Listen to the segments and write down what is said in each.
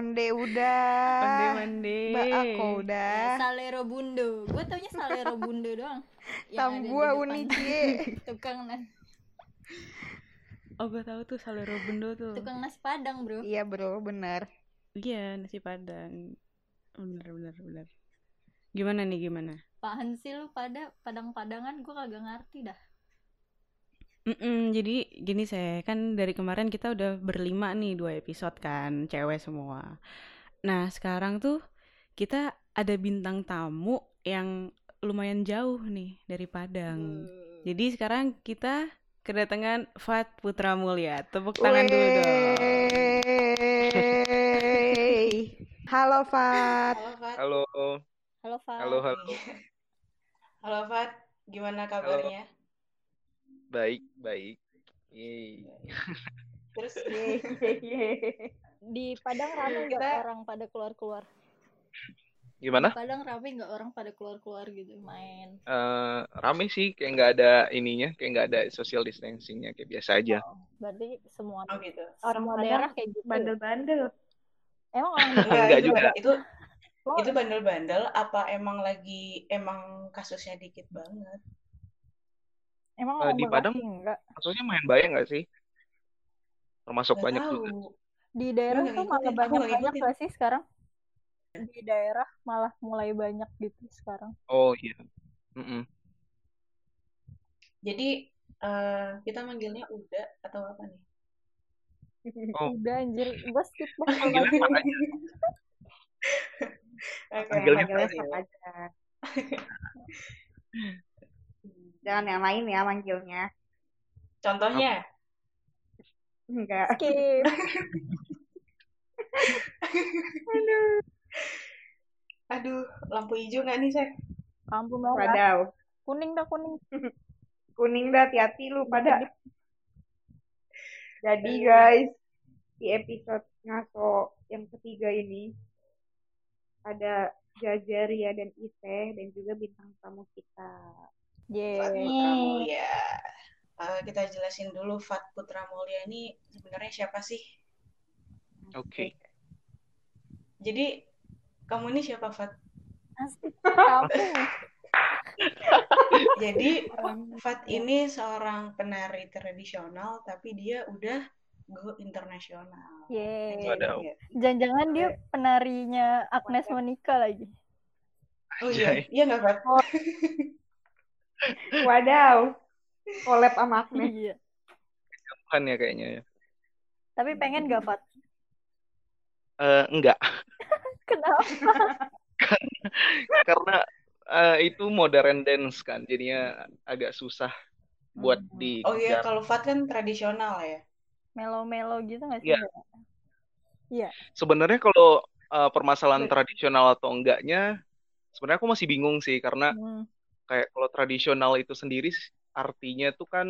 Onde udah. Mbak Ako Ya, udah. Salero Bundo. Gue taunya Salero Bundo doang. Yang Tam ada di gua depan uni cie. Tukang nas Oh gue tahu tuh Salero Bundo tuh. tukang nasi Padang, Bro. Iya bro, bener. Iya nasi padang. Bener bener bener. Gimana nih gimana? Apaan sih lu pada Padang-Padangan gue kagak ngerti dah. Mm-mm, jadi gini saya kan dari kemarin kita udah berlima nih dua episode kan cewek semua. Nah sekarang tuh kita ada bintang tamu yang lumayan jauh nih dari Padang. Jadi sekarang kita kedatangan Fat Putra Mulia. Tepuk tangan dulu dong. Wey. Halo Fat. Halo Fat. Halo, Halo, Fat. halo, halo. Halo Fat, gimana kabarnya? Baik, baik. Yeay. Terus Di Padang rame nggak Kita- orang pada keluar-keluar? Gimana? Padang rame nggak orang pada keluar-keluar gitu main? Eh, rame sih, kayak nggak ada ininya, kayak nggak ada social distancingnya, kayak biasa aja. Berarti semua oh gitu. orang Semua daerah kayak gitu. bandel-bandel. Emang orang Enggak, juga. itu Oh. itu bandel-bandel apa emang lagi emang kasusnya dikit banget? Emang orang di Padang? enggak? Maksudnya main bayang nggak sih? Termasuk Nggak banyak tahu. juga. Di daerah nggak tuh malah ngikutin, aku banyak nggak gak sih sekarang? Di daerah malah mulai banyak gitu sekarang. Oh iya. Mm-mm. Jadi eh, kita manggilnya Uda atau apa nih? Oh. Udah anjir, gue skip. Fat aja. Oke, Manggilnya Fat. aja. Jangan yang lain ya manggilnya. Contohnya, Enggak. Skip. aduh, lampu hijau nggak nih, Seth? Lampu merah. Wadaw. Kuning dah kuning. Kuning dah hati-hati lu pada. Jadi guys, di episode ngaso yang ketiga ini ada Jajaria dan Ise dan juga bintang tamu kita. Fat Yeay. Putra Mulia. Eh, kita jelasin dulu Fat Putra Mulia ini sebenarnya siapa sih? Oke. Jadi kamu ini siapa Fat? Jadi Fat ini seorang penari tradisional tapi dia udah go internasional. Yeay. Iya. Jangan-jangan dia penarinya Agnes Monica lagi. Oh iya, iya nggak Fat? Wadaw. Collab sama Agnes. Iya. Bukan ya kayaknya ya. Tapi pengen gak, Fat? Eh, enggak, Kenapa? karena eh, itu modern dance kan, jadinya agak susah buat Hmm. di Oh iya, kalau Fat kan tradisional ya. Melo-melo gitu gak sih? Iya. Sebenarnya kalau eh, permasalahan tradisional atau enggaknya, sebenarnya aku masih bingung sih karena Hmm. Kayak kalau tradisional itu sendiri artinya tuh kan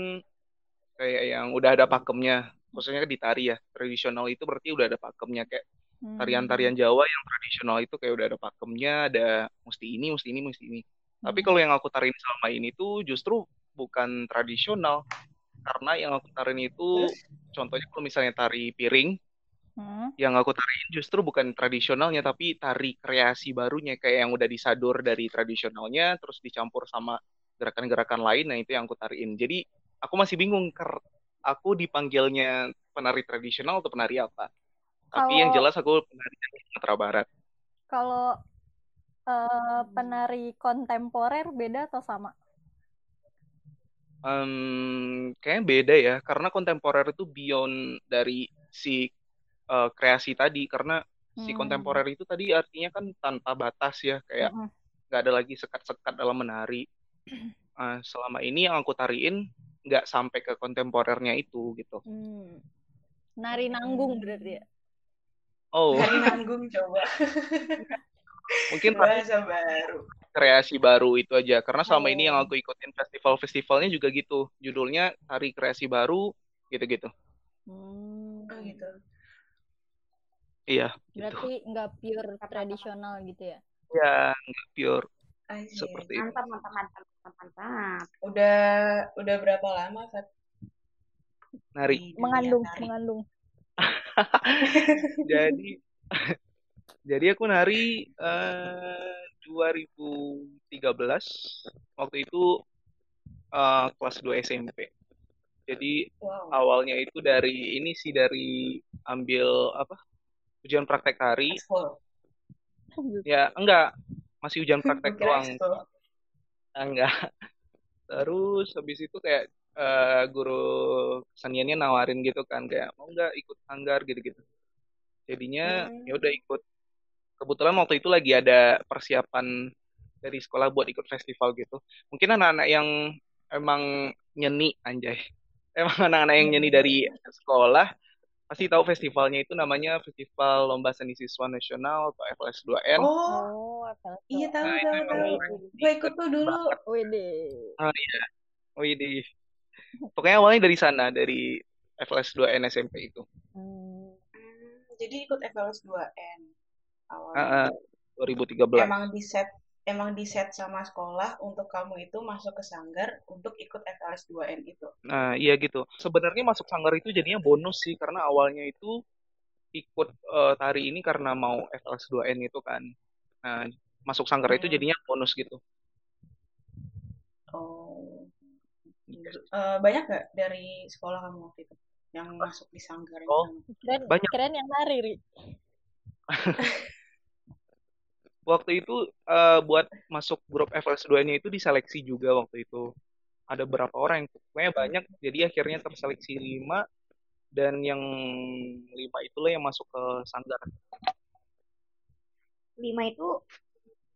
kayak yang udah ada pakemnya, maksudnya di tari ya. Tradisional itu berarti udah ada pakemnya kayak Hmm. tarian-tarian Jawa yang tradisional itu kayak udah ada pakemnya, ada mesti ini, mesti ini, mesti ini. Tapi Hmm. kalau yang aku tarin selama ini tuh justru bukan tradisional karena yang aku tarin itu contohnya kalau misalnya tari piring Hmm. yang aku tariin justru bukan tradisionalnya tapi tari kreasi barunya kayak yang udah disadur dari tradisionalnya terus dicampur sama gerakan-gerakan lain nah itu yang aku tariin jadi aku masih bingung ker aku dipanggilnya penari tradisional atau penari apa tapi yang Kalau- jelas aku penari dari Sumatera Barat Kalau eh, penari kontemporer beda atau sama? Em, kayaknya beda ya karena kontemporer itu beyond dari si eh, kreasi tadi karena si Hmm. kontemporer itu tadi artinya kan tanpa batas ya kayak nggak ada lagi sekat-sekat dalam menari. Eh, selama ini yang aku tariin nggak sampai ke kontemporernya itu gitu. Hmm. Nari nanggung berarti ya? Oh, Hari nanggung coba. mungkin Bahasa baru. kreasi baru itu aja. Karena selama ini yang Oh. aku ikutin festival-festivalnya juga gitu. Judulnya tari kreasi baru gitu-gitu. Hmm. Oh gitu. Iya, gitu. Berarti nggak pure tradisional gitu ya? Ya, nggak pure see. seperti itu. Mantap, mantap, mantap, mantap, mantap. Udah udah berapa lama Fat? Nari. Mengandung, tari? mengandung. Jadi Jadi aku nari eh 2013 waktu itu eh, kelas 2 SMP. Jadi Wow. awalnya itu dari ini sih dari ambil apa? Ujian praktek. Ekskul. Ya, enggak. Masih ujian praktek doang. ekskul. Enggak. Terus habis itu kayak eh, guru keseniannya nawarin gitu kan kayak mau nggak ikut sanggar gitu-gitu. Jadinya Hmm. ya udah ikut. Kebetulan waktu itu lagi ada persiapan dari sekolah buat ikut festival gitu. Mungkin anak-anak yang emang nyeni anjay. Emang anak-anak yang nyeni dari sekolah pasti tahu festivalnya itu namanya Festival Lomba Seni Siswa Nasional atau FLS2N. Oh, Oh, iya tahu Nah, tahu tahu. Gue ikut tuh dulu. Wede. Oh iya. Oh iya. Pokoknya awalnya dari sana, dari FLS2N SMP itu. Hmm. Jadi ikut FLS 2N awalnya. Ah, ah, 2013. Emang di set emang di set sama sekolah untuk kamu itu masuk ke sanggar untuk ikut FLS 2N itu. Nah, iya gitu. Sebenarnya masuk sanggar itu jadinya bonus sih karena awalnya itu ikut eh, tari ini karena mau FLS2N itu kan. Nah, masuk sanggar itu Hmm. jadinya bonus gitu. Oh. Eh, banyak gak dari sekolah kamu waktu itu yang masuk di sanggar yang Oh. Keren, Banyak. keren yang lari, Ri. Waktu itu eh, buat masuk grup FLS2-nya itu diseleksi juga waktu itu. Ada berapa orang yang pokoknya banyak, jadi akhirnya terseleksi lima dan yang lima itulah yang masuk ke sanggar. Lima itu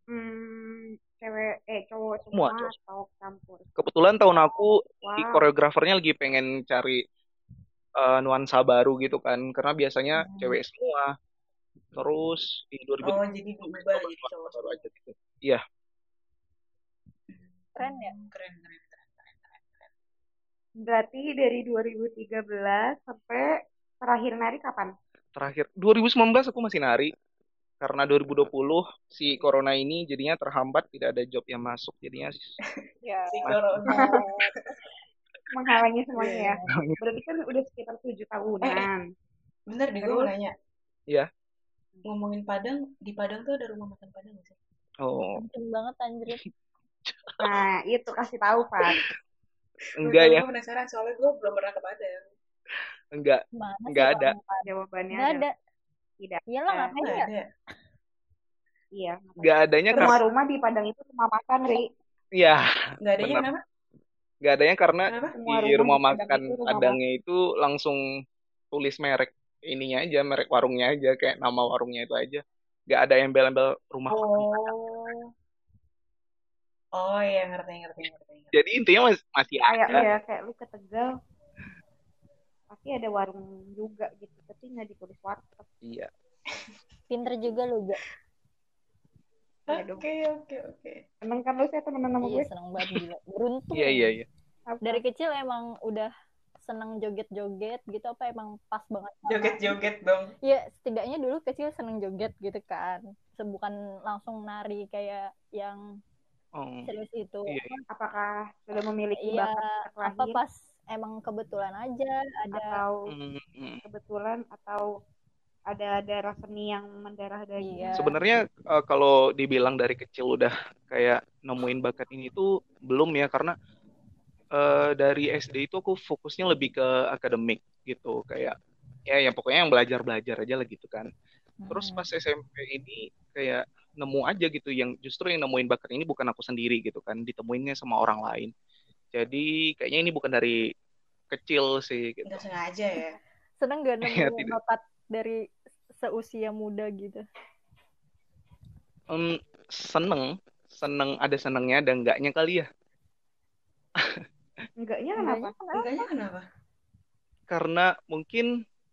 hmm, cewek eh cowok Semua, semua cowok. atau campur. Kebetulan tahun aku Wow. koreografernya lagi pengen cari eh, nuansa baru gitu kan, karena biasanya Hmm. cewek semua. Terus di 2000 Oh, jadi diubah jadi cowok baru aja gitu. Iya, Keren ya? Hmm, Keren, keren, keren, keren, keren, keren. Berarti dari 2013 sampai terakhir nari kapan? terakhir 2019 aku masih nari karena 2020 si corona ini jadinya terhambat tidak ada job yang masuk jadinya Ya. Si corona. Menghalangi semuanya Iya. ya. Berarti kan udah sekitar tujuh tahunan. Bentar deh, gue mau Terus? nanya. ya Ngomongin Padang, di Padang tuh ada rumah makan Padang nggak sih? oh Kenceng banget anjir. Nah, itu kasih tahu, Pak. enggak ya Gue penasaran, soalnya gue belum pernah ke Padang. enggak Mana sih Nggak ada. Jawabannya Nggak ada. Tidak. Iyalah ada. ngapain Nggak ya? ada. Iya. enggak adanya karena Rumah-rumah di Padang itu rumah makan, Ri. ya Nggak adanya kenapa? enggak adanya karena di rumah makan Padangnya itu langsung tulis merek ininya aja merek warungnya aja kayak nama warungnya itu aja enggak ada embel-embel rumah makan. Oh. Oh iya, ngerti, ngerti, ngerti. ngerti. jadi intinya mas- masih kayak ada ya kayak lu ke Tegal pasti ada warung juga gitu tapi nggak ditulis warteg iya Pinter juga lu, Ga. ya dong Oke, oke, oke. seneng kan lu saya temenan sama Iya, gue seneng banget gila. Beruntung. iya iya iya? Dari kecil emang udah seneng joget-joget gitu apa emang pas banget Joget-joget dong. Ya, setidaknya dulu kecil seneng joget gitu kan. Se- Bukan langsung nari kayak yang oh serius itu. iya iya. apakah sudah memiliki Iya, bakat apa pas emang kebetulan aja ada atau Hmm, hmm. kebetulan atau ada darah seni yang mendarah daging Iya. Sebenarnya eh, kalau dibilang dari kecil udah kayak nemuin bakat ini tuh belum ya karena eh, dari SD itu aku fokusnya lebih ke akademik gitu kayak ya yang pokoknya yang belajar belajar aja lah gitu kan. Terus Hmm. pas SMP ini kayak nemu aja gitu yang justru yang nemuin bakat ini bukan aku sendiri gitu kan ditemuinnya sama orang lain. Jadi kayaknya ini bukan dari kecil sih gitu. Nggak sengaja ya. seneng gak nemu tidak. bakat dari seusia muda gitu. Em, seneng, seneng ada senengnya ada enggaknya kali ya. enggaknya Enggaknya kenapa kenapa? Enggaknya kenapa? karena mungkin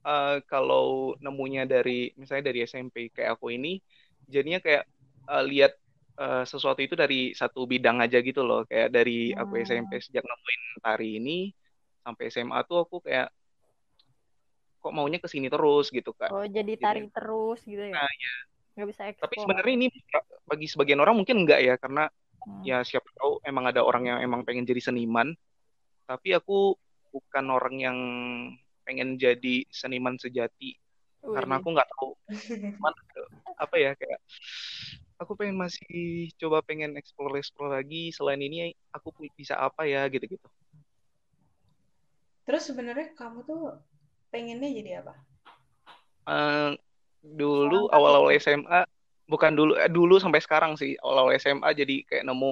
eh, kalau nemunya dari misalnya dari SMP kayak aku ini jadinya kayak eh, lihat eh, sesuatu itu dari satu bidang aja gitu loh kayak dari aku Hmm. SMP sejak nemuin tari ini sampai SMA tuh aku kayak kok maunya ke sini terus gitu kak Oh, jadi Jadi- tarik terus gitu ya. Nah, iya. Nggak bisa tapi eksplor. sebenarnya ini bagi sebagian orang mungkin enggak ya karena Hmm. ya siapa tahu emang ada orang yang emang pengen jadi seniman tapi aku bukan orang yang pengen jadi seniman sejati karena aku nggak tahu mana apa ya kayak aku pengen masih coba pengen explore explore lagi selain ini aku bisa apa ya gitu gitu Terus sebenarnya kamu tuh pengennya jadi apa? Eh, dulu Seorang awal-awal kapiten. SMA bukan dulu eh, dulu sampai sekarang sih awal-awal SMA jadi kayak nemu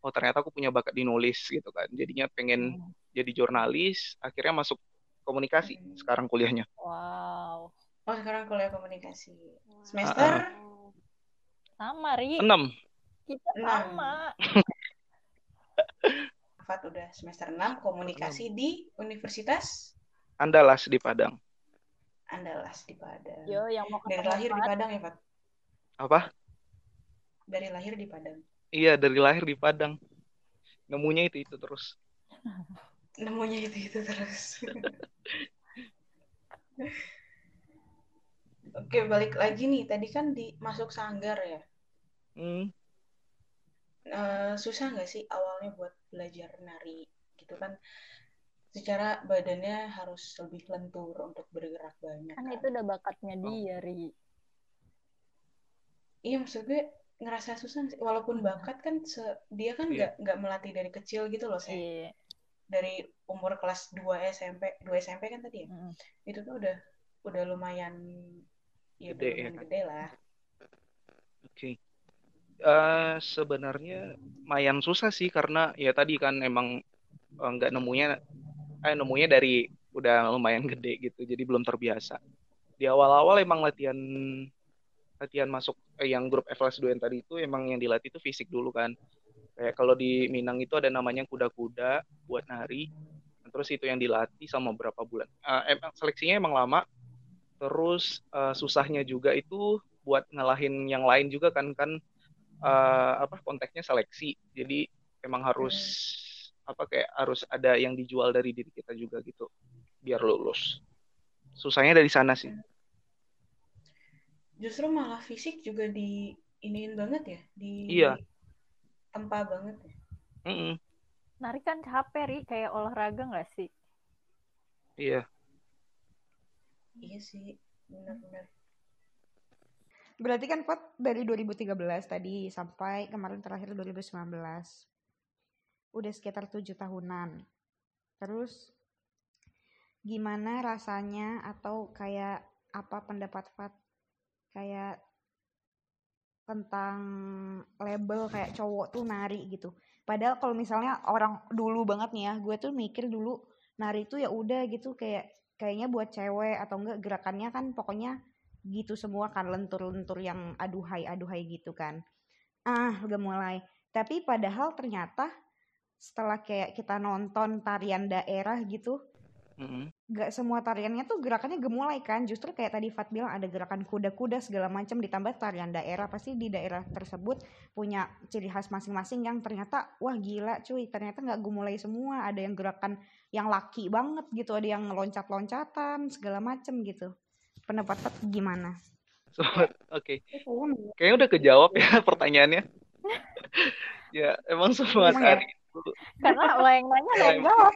oh ternyata aku punya bakat di nulis gitu kan jadinya pengen Hmm. jadi jurnalis akhirnya masuk komunikasi Hmm. sekarang kuliahnya Wow. Oh, sekarang kuliah komunikasi. Semester Sama, Ri. enam Kita enam. sama. Fat udah semester 6 komunikasi di Universitas Andalas di Padang Andalas di Padang. Yo, yang mau Dari lahir di. Padang ya, Fat? apa Dari lahir di Padang. Iya dari lahir di Padang nemunya itu itu terus Nemunya itu-itu terus. Oke, balik lagi nih. Tadi kan di masuk sanggar ya. hmm, Eh, susah nggak sih awalnya buat belajar nari gitu kan? Secara badannya harus lebih lentur untuk bergerak banyak Kan kan. itu udah bakatnya dia, Ri. Iya, maksud gue ngerasa susah sih? Walaupun bakat kan se- dia kan Iya. nggak nggak melatih dari kecil gitu loh, saya. Iya. Dari umur kelas 2 SMP, 2 SMP kan tadi ya. Mm. Itu tuh udah udah lumayan ya udah Gede ya lumayan kan? gede lah. oke Eh, sebenarnya lumayan susah sih karena ya tadi kan emang eh, nggak nemunya eh nemunya dari udah lumayan gede gitu jadi belum terbiasa di awal-awal emang latihan latihan masuk yang grup FLS 2 yang tadi itu emang yang dilatih itu fisik dulu kan. Kayak kalau di Minang itu ada namanya kuda-kuda buat nari. Terus itu yang dilatih sama beberapa bulan. Eh, emang seleksinya emang lama. Terus eh, susahnya juga itu buat ngalahin yang lain juga kan kan eh, apa konteksnya seleksi. Jadi emang harus apa kayak harus ada yang dijual dari diri kita juga gitu biar lulus. Susahnya dari sana sih Justru malah fisik juga di iniin banget ya, di Iya. tempa banget ya. Mm-mm. Nari kan capek, Ri. Kayak olahraga nggak sih? iya Iya sih, benar-benar. Berarti kan Pot dari 2013 tadi sampai kemarin terakhir 2019. Udah sekitar tujuh tahunan. Terus gimana rasanya atau kayak apa pendapat Fat kayak tentang label kayak cowok tuh nari gitu. Padahal kalau misalnya orang dulu banget nih ya, gue tuh mikir dulu nari itu ya udah gitu kayak kayaknya buat cewek atau enggak gerakannya kan pokoknya gitu semua kan lentur-lentur yang aduhai aduhai gitu kan ah udah mulai tapi padahal ternyata setelah kayak kita nonton tarian daerah gitu Mm-mm. gak semua tariannya tuh gerakannya gemulai kan justru kayak tadi Fat bilang ada gerakan kuda-kuda segala macam ditambah tarian daerah pasti di daerah tersebut punya ciri khas masing-masing yang ternyata wah gila cuy ternyata nggak gemulai semua ada yang gerakan yang laki banget gitu ada yang loncat-loncatan segala macam gitu pendapat Fat gimana? So, oke kayaknya udah kejawab ya pertanyaannya ya emang semua Emang ya? tari itu Karena lo yang nanya, lo Ya, yang jawab.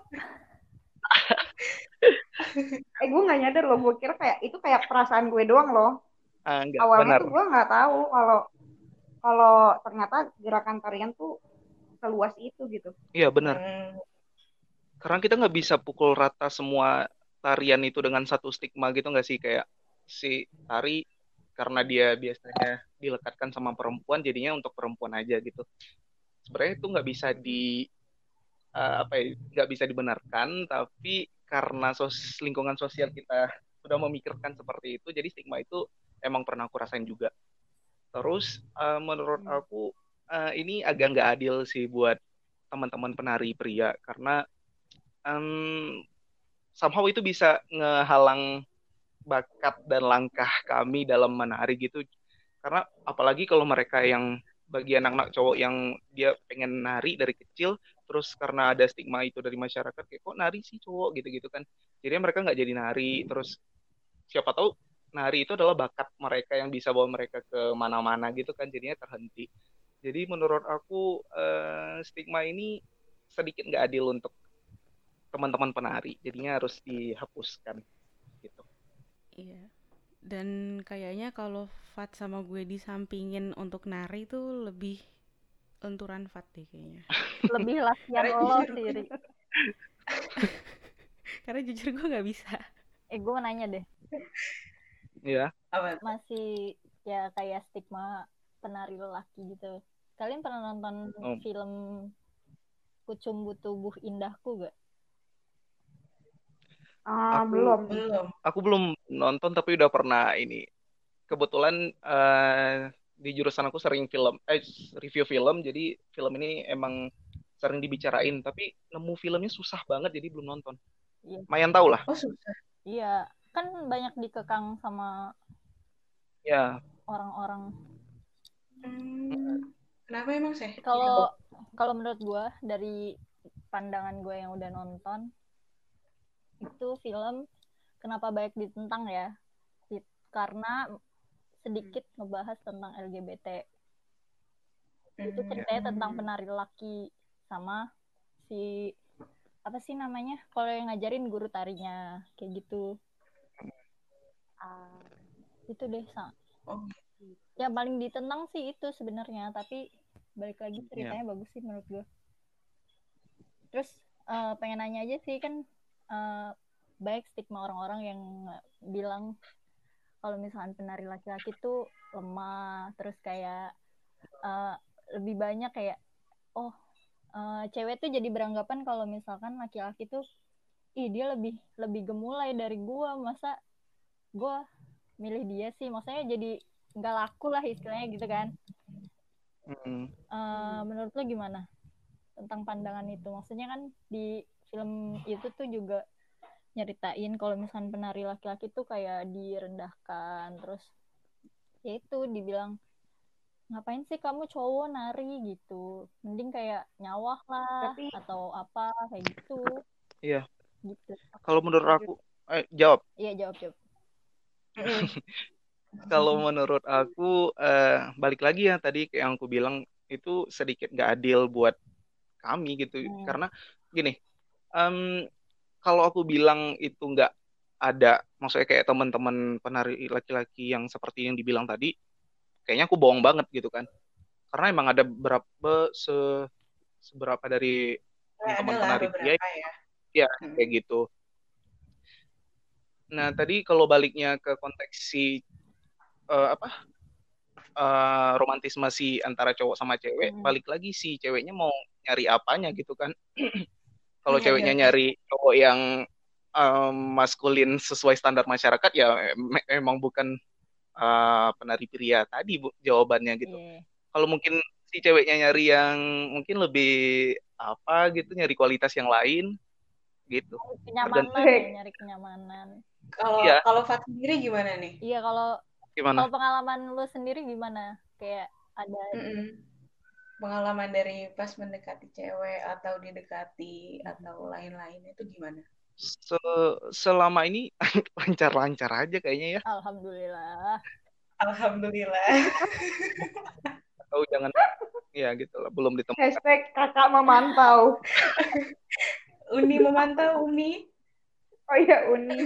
Eh gue nggak nyadar loh, gue kira kayak itu kayak perasaan gue doang loh. ah, enggak Awalnya benar. tuh gue nggak tahu kalau kalau ternyata gerakan tarian tuh seluas itu gitu. iya benar. Hmm, karena kita nggak bisa pukul rata semua tarian itu dengan satu stigma gitu nggak sih? Kayak si tari karena dia biasanya dilekatkan sama perempuan jadinya untuk perempuan aja gitu. Sebenarnya itu nggak bisa di eh, apa ya nggak bisa dibenarkan tapi karena sos lingkungan sosial kita sudah memikirkan seperti itu jadi stigma itu emang pernah aku rasain juga. Terus eh, menurut aku eh, ini agak nggak adil sih buat teman-teman penari pria karena em, somehow itu bisa ngehalang bakat dan langkah kami dalam menari gitu. Karena apalagi kalau mereka yang bagi anak-anak cowok yang dia pengen nari dari kecil terus karena ada stigma itu dari masyarakat kayak kok nari sih cowok? Gitu-gitu kan. Jadi mereka nggak jadi nari terus siapa tahu nari itu adalah bakat mereka yang bisa bawa mereka ke mana-mana gitu kan jadinya terhenti. Jadi menurut aku eh, stigma ini sedikit nggak adil untuk teman-teman penari. Jadinya harus dihapuskan gitu. Iya. dan kayaknya kalau Fat sama gue disampingin untuk nari tuh lebih lenturan Fat deh kayaknya. Lebih latihan lo jujur sih, gue- Ri. Karena jujur gue nggak bisa. Eh, gue nanya deh. Iya. Apa? Masih ya kayak stigma penari lelaki gitu. Kalian pernah nonton Oh. film Kucumbu Tubuh Indahku gak? Ah, Aku- belum. Belum. Aku belum nonton tapi udah pernah ini. Kebetulan eh, di jurusan aku sering film, eh review film, jadi film ini emang sering dibicarain. Tapi nemu filmnya susah banget, jadi belum nonton. Iya. Mayan tau lah. Oh susah. Iya, kan banyak dikekang sama Ya, orang-orang. Hmm, kenapa emang sih? Kalau kalau menurut gue dari pandangan gue yang udah nonton itu film kenapa baik ditentang ya? Karena sedikit ngebahas tentang LGBT. Itu Hmm, ceritanya tentang penari laki sama si apa sih namanya? Kalau yang ngajarin guru tarinya kayak gitu. Ah, itu deh Sa. Oh. Ya paling ditentang sih itu sebenarnya, tapi balik lagi ceritanya bagus sih menurut gue. Terus eh, pengen nanya aja sih kan eh, baik stigma orang-orang yang bilang kalau misalkan penari laki-laki tuh lemah, terus kayak eh, lebih banyak kayak oh eh, cewek tuh jadi beranggapan kalau misalkan laki-laki tuh ih dia lebih lebih gemulai dari gua. Masa gua milih dia sih? Maksudnya jadi nggak laku lah istilahnya gitu kan. Mm, Eh, menurut lo gimana tentang pandangan itu? Maksudnya kan di film itu tuh juga nyeritain kalau misalkan penari laki-laki tuh kayak direndahkan terus ya itu dibilang ngapain sih kamu cowok nari gitu mending kayak nyawah lah Tapi- atau apa kayak gitu Iya. gitu kalau menurut aku, eh, jawab. iya jawab jawab. Kalau menurut aku, eh, balik lagi ya tadi kayak yang aku bilang itu sedikit nggak adil buat kami gitu. Hmm. Karena gini, em, kalau aku bilang itu nggak ada, maksudnya kayak teman-teman penari laki-laki yang seperti yang dibilang tadi, kayaknya aku bohong banget gitu kan. Karena emang ada berapa se seberapa dari lah penari pria beberapa ya. ya Hmm. kayak gitu. Nah tadi kalau baliknya ke konteks si eh, apa eh, romantisme si antara cowok sama cewek, Hmm. balik lagi si ceweknya mau nyari apanya gitu kan? kalau Iya, ceweknya iya. nyari cowok yang em, maskulin sesuai standar masyarakat ya em- emang bukan eh, penari pria tadi bu jawabannya gitu. Iya. Kalau mungkin si ceweknya nyari yang mungkin lebih apa gitu, nyari kualitas yang lain gitu. kenyamanan ya, nyari kenyamanan Kalau Iya. kalau Fat sendiri gimana nih? iya kalau Gimana? kalau pengalaman lu sendiri gimana kayak ada Mm-mm. Pengalaman dari pas mendekati cewek atau didekati atau lain-lain itu gimana? Se- selama ini lancar-lancar aja kayaknya ya. alhamdulillah Alhamdulillah. Atau jangan ya gitu lah, belum ditemukan. Hashtag kakak memantau. Uni memantau Uni. Oh iya, Uni.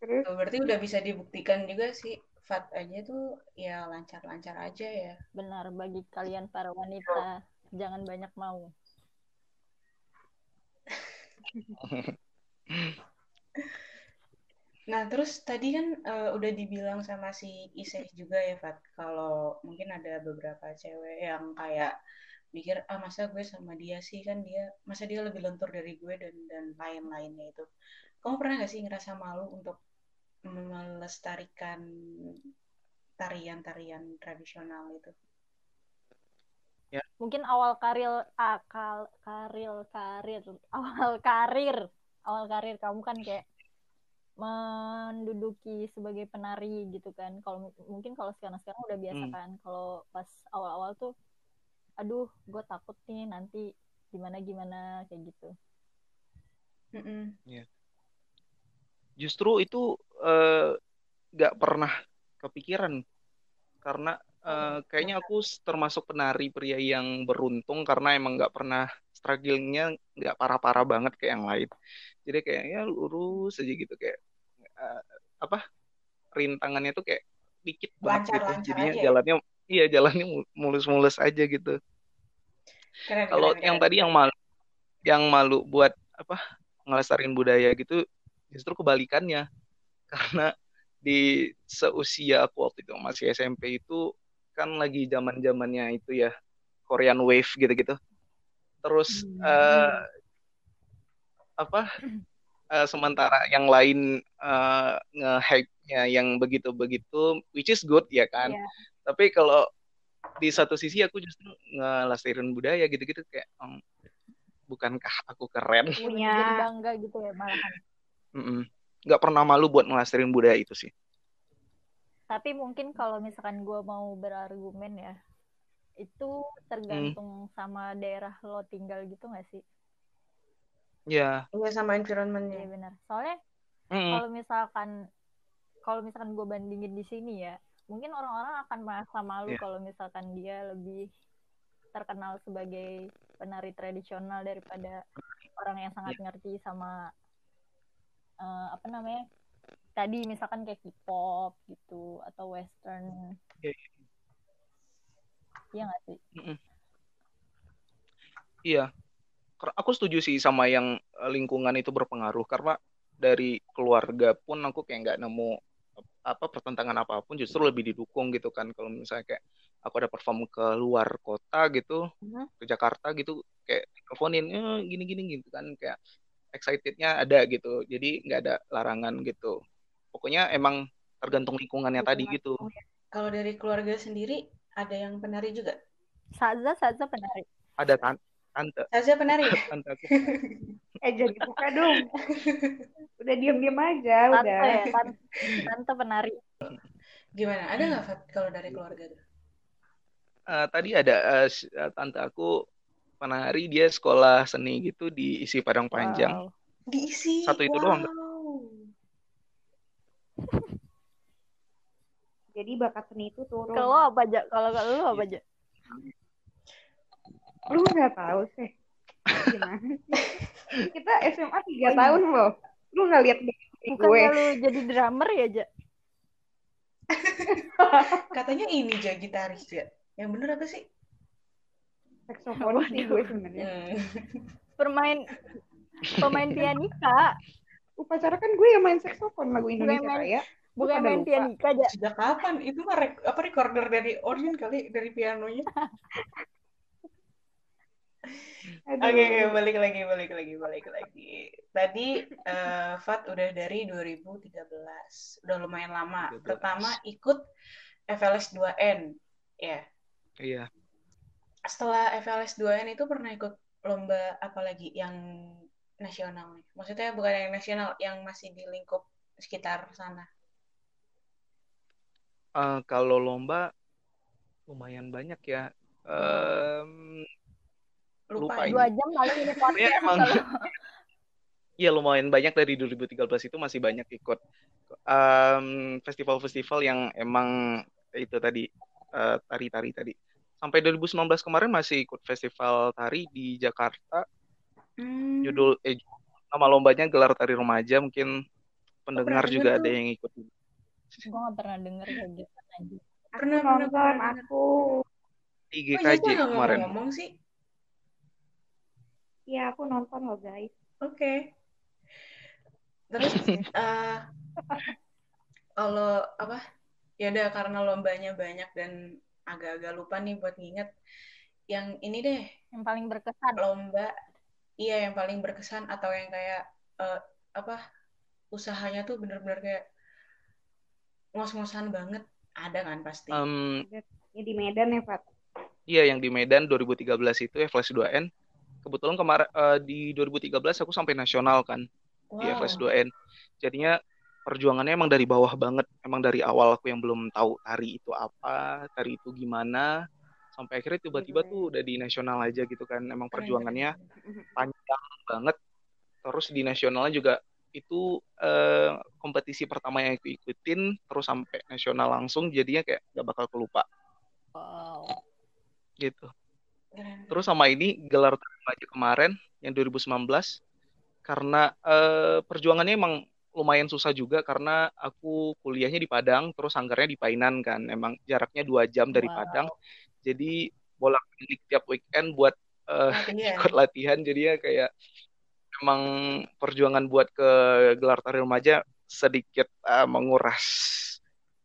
Terus, Oh, berarti udah bisa dibuktikan juga sih. Fat aja tuh ya lancar-lancar aja ya. benar bagi kalian para wanita jangan banyak mau Nah, terus tadi kan eh, udah dibilang sama si Iseh juga ya, Fat, kalau mungkin ada beberapa cewek yang kayak mikir, ah masa gue sama dia sih, kan dia, masa dia lebih lentur dari gue dan dan lain-lainnya itu. Kamu pernah gak sih ngerasa malu untuk melestarikan tarian-tarian tradisional itu? mungkin awal karir akal karir karir awal karir awal karir kamu kan kayak menduduki sebagai penari gitu kan kalau mungkin kalau sekarang sekarang udah biasa Hmm. kan kalau pas awal-awal tuh aduh gue takut nih nanti gimana gimana kayak gitu Mm-mm. Justru itu eh, nggak pernah kepikiran karena eh, kayaknya aku termasuk penari pria yang beruntung karena emang nggak pernah strugglingnya nggak parah-parah banget kayak yang lain. jadi kayak ya lurus aja gitu kayak uh, apa rintangannya tuh kayak dikit banget Lancar, gitu lancar jadinya aja ya? jalannya iya jalannya mul- mulus-mulus aja gitu kalau yang keren. tadi yang malu yang malu buat apa ngelestariin budaya gitu justru kebalikannya karena di seusia aku waktu itu masih SMP itu kan lagi zaman zamannya itu ya Korean Wave gitu-gitu terus Hmm. eh, apa eh, sementara yang lain eh, nge-hype-nya yang begitu-begitu which is good ya kan Iya. tapi kalau di satu sisi aku justru ngelestariin budaya gitu-gitu kayak "Hmm, bukankah aku keren Punya- bangga gitu ya malahan. Nggak pernah malu buat ngelestariin budaya itu sih Tapi mungkin kalau misalkan gue mau berargumen ya, itu tergantung sama daerah lo tinggal gitu gak sih? ya Iya sama Iya environmentnya. benar. Soalnya mm-mm. kalau misalkan kalau misalkan gue bandingin di sini ya, mungkin orang-orang akan merasa malu Iya. kalau misalkan dia lebih terkenal sebagai penari tradisional daripada orang yang sangat Iya. ngerti sama eh, apa namanya tadi misalkan kayak K-pop gitu atau Western. Iya, Iya nggak sih? Iya, Ker- aku setuju sih sama yang eh, lingkungan itu berpengaruh karena dari keluarga pun aku kayak nggak nemu apa pertentangan apa pun justru lebih didukung gitu kan kalau misalnya kayak aku ada perform ke luar kota gitu Mhm. ke Jakarta gitu kayak teleponin eh, gini gini gitu kan kayak excitednya ada gitu jadi nggak ada larangan gitu pokoknya emang tergantung lingkungannya tadi gitu Kalau dari keluarga sendiri ada yang penari juga? Saza, Saza penari. ada tan- tante Saza penari ya? tante aku Eh jadi buka dong. Udah diam-diam aja Tante udah. ya, tante, tante penari. Gimana? Ada nggak kalau dari keluarga tuh? Eh, tadi ada eh, tante aku penari dia sekolah seni gitu di isi Padang Panjang. Wow. Diisi. Satu itu doang. Wow. Jadi bakat seni itu turun. Kalau lo apa aja? Kalau kalau lo apa aja? Lu nggak tahu sih. Gimana sih? Kita SMA 3 tahun loh. Lu nggak lihat Bukan gue. lu jadi drummer ya, Ja? Katanya ini ja gitaris ya. Yang bener apa sih? Saksofon sih gue sebenarnya. Hmm. Pemain pemain pianika, Upacara kan gue yang main saksofon lagu Indonesia main- Raya. bukan main lupa. pianika, Ja. Sejak kapan? Itu mah rek- apa recorder dari organ kali dari pianonya? Oke, oke, balik lagi, balik lagi, balik lagi. Tadi eh, Fat udah dari 2013, udah lumayan lama. 13. Pertama ikut FLS 2N, ya. Iya. Setelah FLS 2N itu pernah ikut lomba apa lagi yang nasional nih? Maksudnya bukan yang nasional, yang masih di lingkup sekitar sana. Eh, kalau lomba lumayan banyak ya. Em, Lupa. Dua jam paling ini podcast emang kalau Iya lumayan banyak dari 2013 itu masih banyak ikut em, festival-festival yang emang itu tadi eh, tari-tari tadi. Sampai 2019 kemarin masih ikut festival tari di Jakarta. Hmm. Judul eh nama lombanya gelar tari remaja mungkin pendengar juga denger ada yang ikut. gue gak pernah denger kayak gitu aja. Pernah, pernah, nonton aku. Di Oh, kemarin. ngomong-ngomong sih. Iya aku nonton loh guys. Oke. Terus eh kalau apa? Ya udah karena lombanya banyak dan agak-agak lupa nih buat nginget. Yang ini deh, Yang paling berkesan. lomba iya yang paling berkesan atau yang kayak eh, apa? Usahanya tuh bener-bener kayak ngos-ngosan banget. Ada kan pasti. Em, Ya di Medan ya Fat. Iya, yang di Medan 2013 itu FLS 2N. Kebetulan kemarin eh, di 2013 aku sampai nasional kan di Wow. FLS 2N. Jadinya perjuangannya emang dari bawah banget. Emang dari awal aku yang belum tahu tari itu apa, tari itu gimana. Sampai akhirnya tiba-tiba tuh udah di nasional aja gitu kan. Emang perjuangannya keren. panjang banget. Terus di nasionalnya juga itu eh, kompetisi pertama yang aku ikutin terus sampai nasional langsung jadinya kayak gak bakal kelupa Wow. gitu. Terus sama ini gelar remaja kemarin yang 2019 karena uh, perjuangannya emang lumayan susah juga karena aku kuliahnya di Padang terus sanggarnya di Painan kan. Emang jaraknya dua jam dari wow. Padang. Jadi bolak balik tiap weekend buat uh, latihan. ikut latihan. Jadinya kayak emang perjuangan buat ke gelar tari remaja sedikit uh, menguras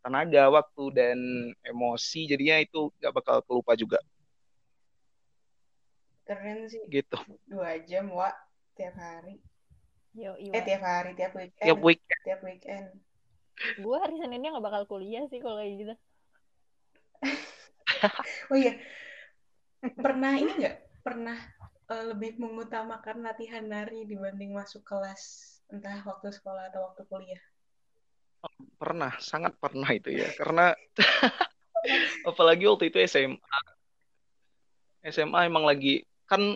tenaga waktu dan emosi. Jadinya itu gak bakal kelupa juga. Keren sih. Gitu. Dua jam wa tiap hari Yo, eh tiap hari tiap weekend. Tiap weekend. Tiap weekend. Gue hari seninnya nggak bakal kuliah sih kalau kayak gitu. Oh iya. Pernah ini nggak? Pernah uh, lebih mengutamakan latihan nari dibanding masuk kelas entah waktu sekolah atau waktu kuliah? Oh, pernah sangat pernah itu ya. Karena apalagi waktu itu SMA SMA emang lagi kan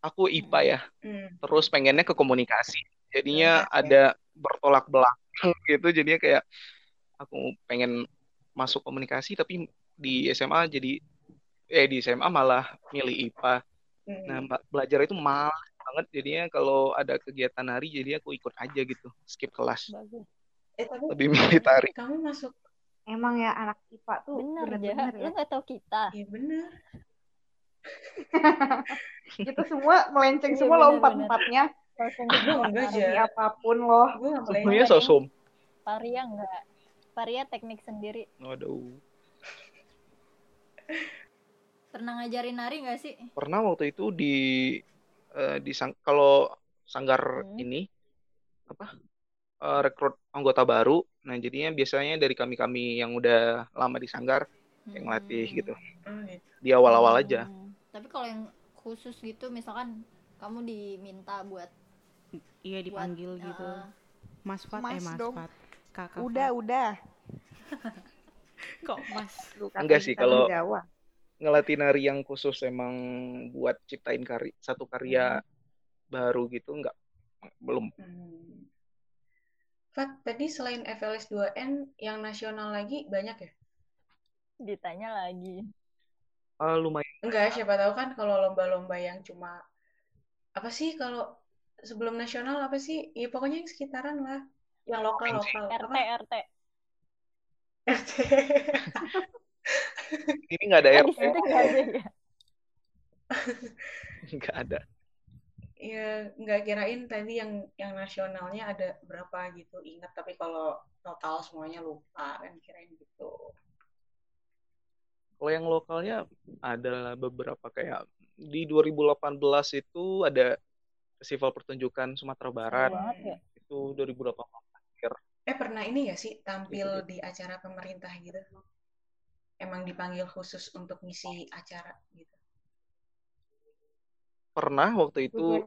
aku IPA ya. Hmm. terus pengennya ke komunikasi jadinya ya, ada bertolak belakang gitu. Jadinya kayak aku pengen masuk komunikasi tapi di SMA jadi eh di SMA malah milih IPA hmm. nah belajar itu malas banget. Jadinya kalau ada kegiatan hari jadi aku ikut aja gitu skip kelas. Eh, tapi lebih milih tari kamu masuk emang ya anak IPA tuh bener, bener, -bener ya? lu nggak tahu kita. Iya bener. Kita semua melenceng iya, semua lompat empatnya enggak aja apa pun loh. Semuanya sosum. Paria enggak Paria teknik sendiri. Waduh. Pernah ngajarin nari nggak sih? Pernah waktu itu di uh, di sang kalau sanggar hmm. ini apa uh, rekrut anggota baru. Nah jadinya biasanya dari kami kami yang udah lama di sanggar hmm. yang latih gitu. Oh, gitu. di awal-awal aja. Hmm. Tapi kalau yang khusus gitu misalkan kamu diminta buat iya dipanggil buat, gitu uh, Mas Fat mas eh Mas dong. Fat kakak udah Fat. udah kok Mas enggak sih kalau ngelatih nari yang khusus emang buat ciptain karya satu karya hmm. baru gitu enggak belum hmm. Fat, tadi selain FLS 2N yang nasional lagi banyak ya? Ditanya lagi uh, lumayan enggak siapa tahu kan kalau lomba-lomba yang cuma apa sih kalau sebelum nasional apa sih? Ya pokoknya yang sekitaran lah. Yang lokal lokal. RT apa? RT RT ini nggak ada RT nggak ada ya? Nggak ada. Ya nggak kirain tadi yang yang nasionalnya ada berapa gitu. Ingat tapi kalau total semuanya lupa kan kirain gitu. Kalau yang lokalnya ada beberapa kayak di 2018 itu ada festival pertunjukan Sumatera Barat. ya. Itu 2018 akhir. Eh pernah ini ya sih tampil gitu. di acara pemerintah gitu? Emang dipanggil khusus untuk ngisi acara gitu? Pernah waktu itu.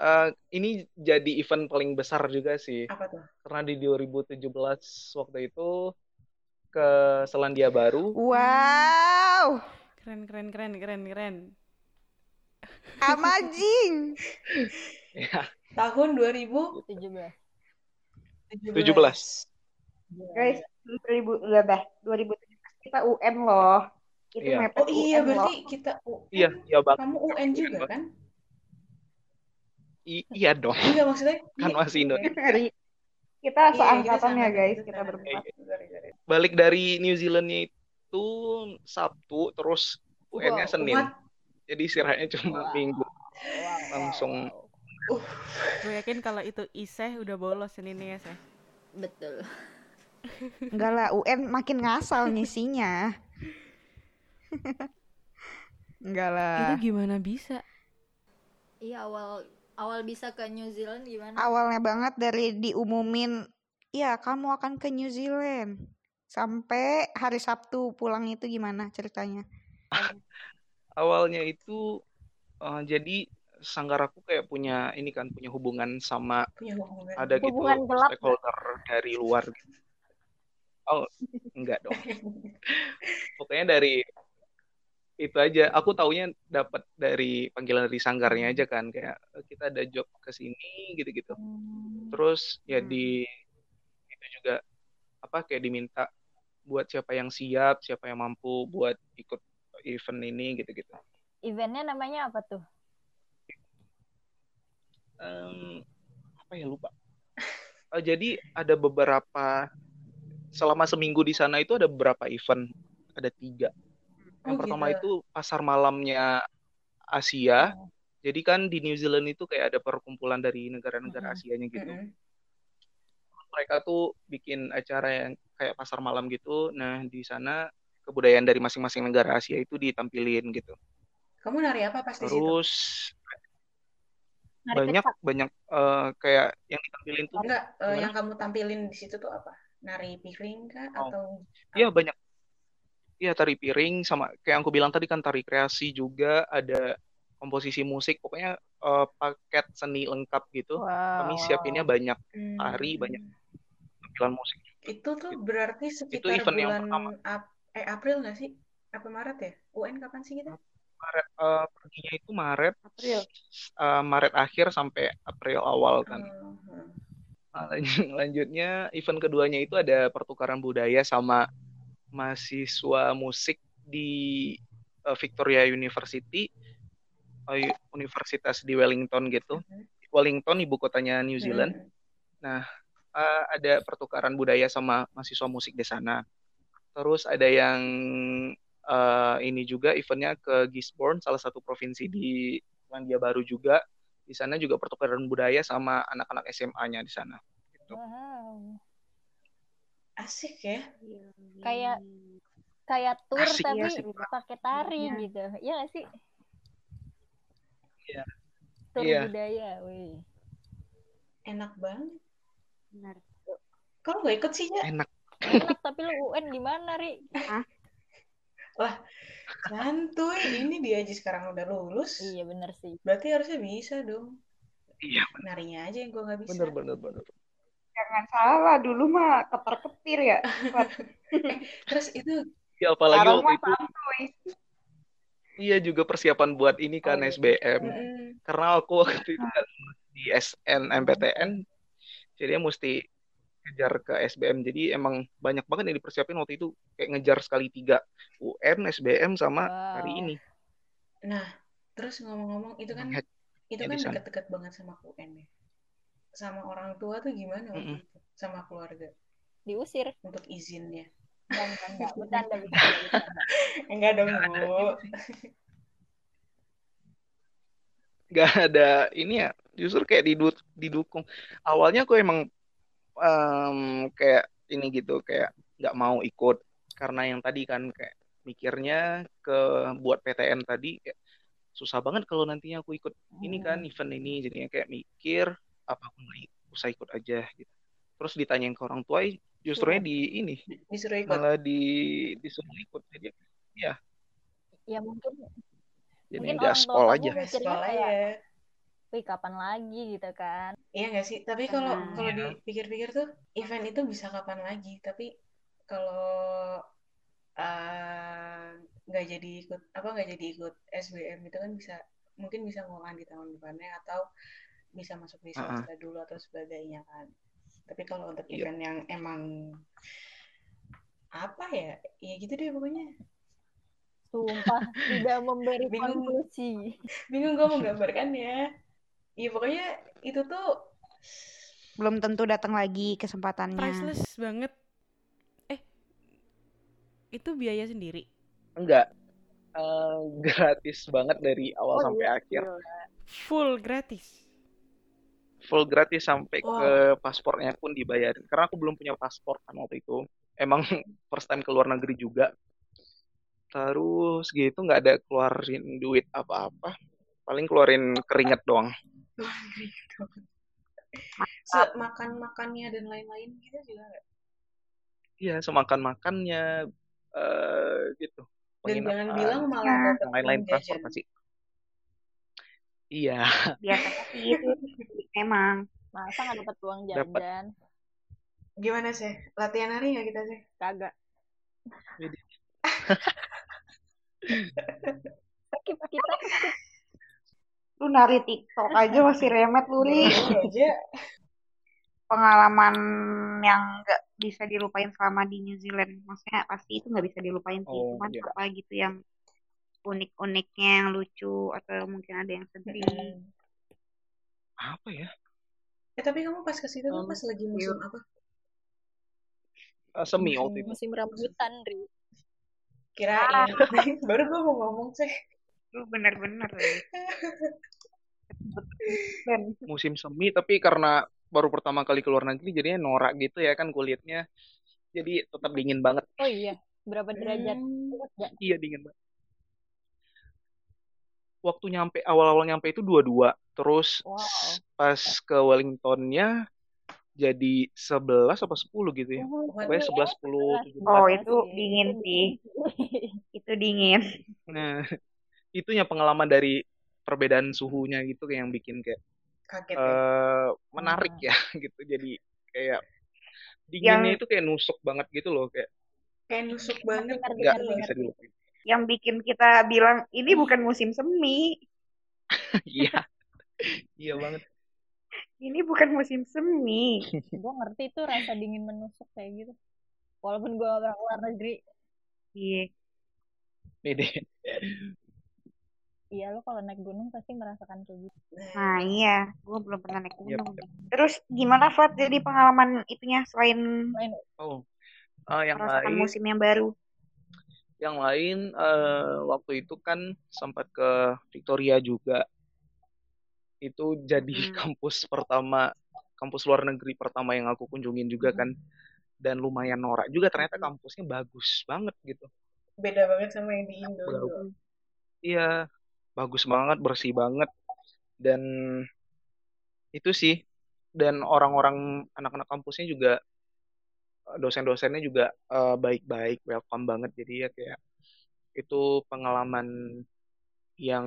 Uh, ini jadi event paling besar juga sih. Apa tuh? Karena di 2017 waktu itu ke Selandia Baru. Wow. Keren keren keren keren keren. Amazing. ya. Tahun 2017. 17. Guys, 2000 udah 2017 kita UN loh. Itu iya. Oh iya UN berarti loh. kita UN. Iya, iya Bang. Kamu UN juga kan? I iya dong. Iya maksudnya. Kan masih Indonesia. Kita iya, seangkatan ya guys, kita berempat. Balik dari New Zealandnya itu Sabtu, terus UN-nya Senin. What? Jadi istirahatnya cuma wow. minggu. Wow. Langsung. Uh. Gue yakin kalau itu Iseh udah bolos Seninnya ya, Seh. Betul. Enggak lah, UN makin ngasal ngisinya. Enggak lah. Itu gimana bisa? Iya awal awal bisa ke New Zealand gimana? Awalnya banget dari diumumin, ya kamu akan ke New Zealand. Sampai hari Sabtu pulang itu gimana ceritanya? Awalnya itu uh, jadi sanggar aku kayak punya ini kan punya hubungan sama punya hubungan. ada gitu hubungan gitu gelap stakeholder dari luar. Gitu. Oh, enggak dong. Pokoknya dari itu aja aku taunya dapat dari panggilan dari sanggarnya aja kan kayak eh, kita ada job ke sini gitu-gitu hmm. terus ya di itu juga apa kayak diminta buat siapa yang siap siapa yang mampu buat ikut event ini gitu-gitu eventnya namanya apa tuh um, apa ya lupa. Uh, jadi ada beberapa selama seminggu di sana itu ada beberapa event, ada tiga. Yang Oh, pertama gitu. itu pasar malamnya Asia. Oh. Jadi kan di New Zealand itu kayak ada perkumpulan dari negara-negara Mm-mm. Asianya gitu. Mm-mm. Mereka tuh bikin acara yang kayak pasar malam gitu. Nah, di sana kebudayaan dari masing-masing negara Asia itu ditampilin gitu. Kamu nari apa pas di situ? Terus Nari banyak kecak. banyak eh, kayak yang ditampilin tuh Enggak, Gimana? yang kamu tampilin di situ tuh apa? Nari piring kah Oh. atau Iya banyak. Iya tari piring sama kayak yang aku bilang tadi kan tari kreasi juga ada komposisi musik pokoknya eh, paket seni lengkap gitu. Kami Wow. siapinnya banyak Hmm. tari, banyak tampilan musik. Itu tuh Gitu. berarti Itu sekitar event yang bulan pertama. Ap- eh April nggak sih? Apa Maret ya? UN kapan sih kita? Maret eh, perginya itu Maret April. eh, Maret akhir sampai April awal kan. Hmm, hmm. Nah, lanjut- lanjutnya event keduanya itu ada pertukaran budaya sama mahasiswa musik di eh, Victoria University, universitas di Wellington gitu. Mhm. Wellington ibu kotanya New Zealand. Hmm. Nah, eh, ada pertukaran budaya sama mahasiswa musik di sana. Terus ada yang eh, ini juga eventnya ke Gisborne, salah satu provinsi di Selandia Baru juga. Di sana juga pertukaran budaya sama anak-anak SMA-nya di sana. Gitu. Wow. Asik ya. Kayak kayak tour Asik tapi ya, banget. pakai tari Iya. gitu. Iya gak sih? Iya. Tour Iya. budaya, wih. Enak banget. Benar. Kalau nggak ikut sih ya? Enak. Enak tapi lu UN gimana, Ri? Santuy. Ini dia aja sekarang udah lulus. Iya bener sih. Berarti harusnya bisa dong. Iya, Narinya aja yang gue nggak bisa. bener bener bener. Jangan salah, dulu mah ketar-ketir ya. Terus itu Ya apalagi waktu mah itu santuy. iya juga persiapan buat ini kan Oh, iya. SBM. Karena aku waktu itu kan di SNMPTN, jadi mesti ngejar ke SBM. Jadi emang banyak banget yang dipersiapin waktu itu kayak ngejar sekali tiga UN, SBM sama hari Wow. ini. Nah, terus ngomong-ngomong itu kan itu Ya, kan deket-deket banget sama UN ya. Sama orang tua tuh gimana waktu Mm-mm. itu? Sama keluarga Diusir. untuk izinnya. Enggak, enggak, enggak. Enggak dong, Bu. Gak ada ini ya, justru kayak didu- didukung. Awalnya aku emang em, kayak ini gitu, kayak nggak mau ikut karena yang tadi kan kayak mikirnya ke buat PTN tadi kayak susah banget kalau nantinya aku ikut ini kan Hmm. event ini jadinya kayak mikir apa aku nggak usah ikut aja gitu. Terus ditanyain ke orang tua, justrunya di ini Disuruh ikut. malah di disuruh ikut jadi ya Ya mungkin jadi Mungkin orang tua sekolah aja. mikirnya Sekolah kayak, ya. Wih kapan lagi gitu kan. Iya nggak sih? Tapi kalau Hmm. kalau dipikir-pikir tuh event itu bisa kapan lagi. Tapi kalau eh, nggak jadi ikut apa nggak jadi ikut SBM itu kan bisa mungkin bisa ngulang di tahun depannya atau bisa masuk di Uh-uh. swasta dulu atau sebagainya kan. Tapi kalau untuk Iya. event yang emang apa ya? Ya gitu deh pokoknya. Sumpah tidak memberi Bingung. konklusi. Bingung gue menggambarkannya. Iya pokoknya itu tuh Belum tentu datang lagi kesempatannya. Priceless banget. Eh, itu biaya sendiri. Enggak. Eh, gratis banget dari awal Oh, sampai iya, akhir. Full gratis. Full gratis sampai Wow. ke paspornya pun dibayarin. Karena aku belum punya paspor kan waktu itu. Emang first time ke luar negeri juga. Terus gitu nggak ada keluarin duit apa-apa. Paling keluarin keringat doang. makan makannya dan lain-lain gitu juga nggak? Iya, semakan makannya eh gitu. Dan jangan bilang malah Iya. yang lain-lain transportasi. Iya, sih itu emang. Masa nggak dapat uang Dapat. jajan? Gimana sih? Latihan hari nggak kita sih? Kagak. Kita skip. Lu nari TikTok aja masih remet lu, Ri. Boleh aja. Pengalaman yang nggak bisa dilupain selama di New Zealand. Maksudnya pasti itu nggak bisa dilupain sih. Oh, Cuman iya. apa gitu yang unik-uniknya, yang lucu, atau mungkin ada yang sedih. Apa ya? Eh tapi kamu pas ke situ Um, pas lagi musim apa? eh, semi musim waktu itu. musim rambutan Ri Kirain. Baru gue mau ngomong sih. Lu bener-bener ya. Ben. Musim semi tapi karena baru pertama kali keluar negeri jadinya norak gitu ya kan kulitnya. Jadi tetap dingin banget. oh iya berapa derajat Hmm. Iya dingin banget. Waktu nyampe awal-awal nyampe itu dua-dua. Terus wow pas ke Wellingtonnya jadi 11 apa 10 gitu ya. Oh, Pokoknya seru ya 11, 10, 17. Oh, itu dingin sih. Itu dingin. Nah, itunya pengalaman dari perbedaan suhunya gitu kayak yang bikin kayak Kaget ya. eh menarik Ah. ya gitu. Jadi kayak dinginnya Yang itu kayak nusuk banget gitu loh kayak Kayak nusuk ngerti banget nggak gitu bisa dilupain. yang bikin kita bilang ini bukan musim semi. Iya, iya banget. Ini bukan musim semi. gue ngerti tuh rasa dingin menusuk kayak gitu walaupun gue pernah keluar negeri Iya. Deh. Iya lo kalau naik gunung pasti merasakan kayak gitu Nah, iya, gue belum pernah naik gunung. Terus gimana Fat jadi pengalaman itunya selain Oh, eh, yang merasakan lain, musim yang baru? yang lain eh, waktu itu kan sempat ke Victoria juga. Itu jadi Hmm. kampus pertama, kampus luar negeri pertama yang aku kunjungin juga kan. Dan lumayan norak juga ternyata kampusnya bagus banget gitu. beda banget sama yang di. Indo. Iya, bagus banget, bersih banget. Dan itu sih. Dan orang-orang anak-anak kampusnya juga dosen-dosennya juga eh, baik-baik, welcome banget. Jadi ya kayak itu pengalaman yang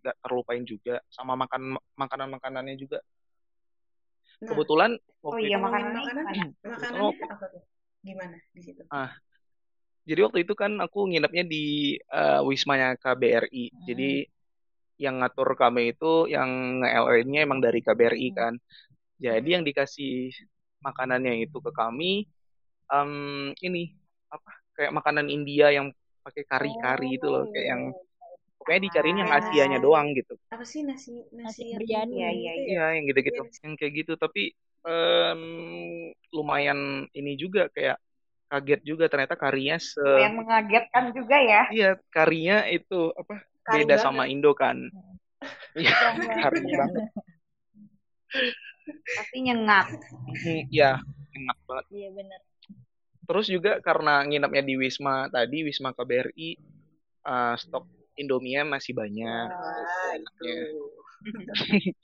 gak terlupain juga sama makan makanan-makanannya juga. Nah, Kebetulan Oh waktu iya makanannya makanan, makanannya waktu, apa tuh? Gimana di situ? ah, jadi waktu itu kan aku nginepnya di eh, wismanya KBRI. Jadi Hmm. Yang ngatur kami itu yang nge-LA-nya emang dari KBRI Hmm. kan. Jadi yang dikasih makanannya itu ke kami em, ini apa kayak makanan India yang pakai kari-kari itu loh kayak yang Oh, pokoknya dicariin yang Ah, Asianya doang gitu. apa sih nasi nasi nasi biryani iya iya gitu iya. ya? Iya, yang gitu-gitu. Iya. Yang kayak gitu tapi em, lumayan ini juga kayak kaget juga ternyata karinya se Yang mengagetkan juga ya. iya karinya itu apa Kari beda sama banget. Indo kan. Iya, kari ya banget. Pasti nyengat. Mhm, Iya, enak banget. iya bener Terus juga karena nginepnya di Wisma tadi, Wisma KBRI, eh, stok Indomie masih banyak. wow Itu Wah, enaknya. itu.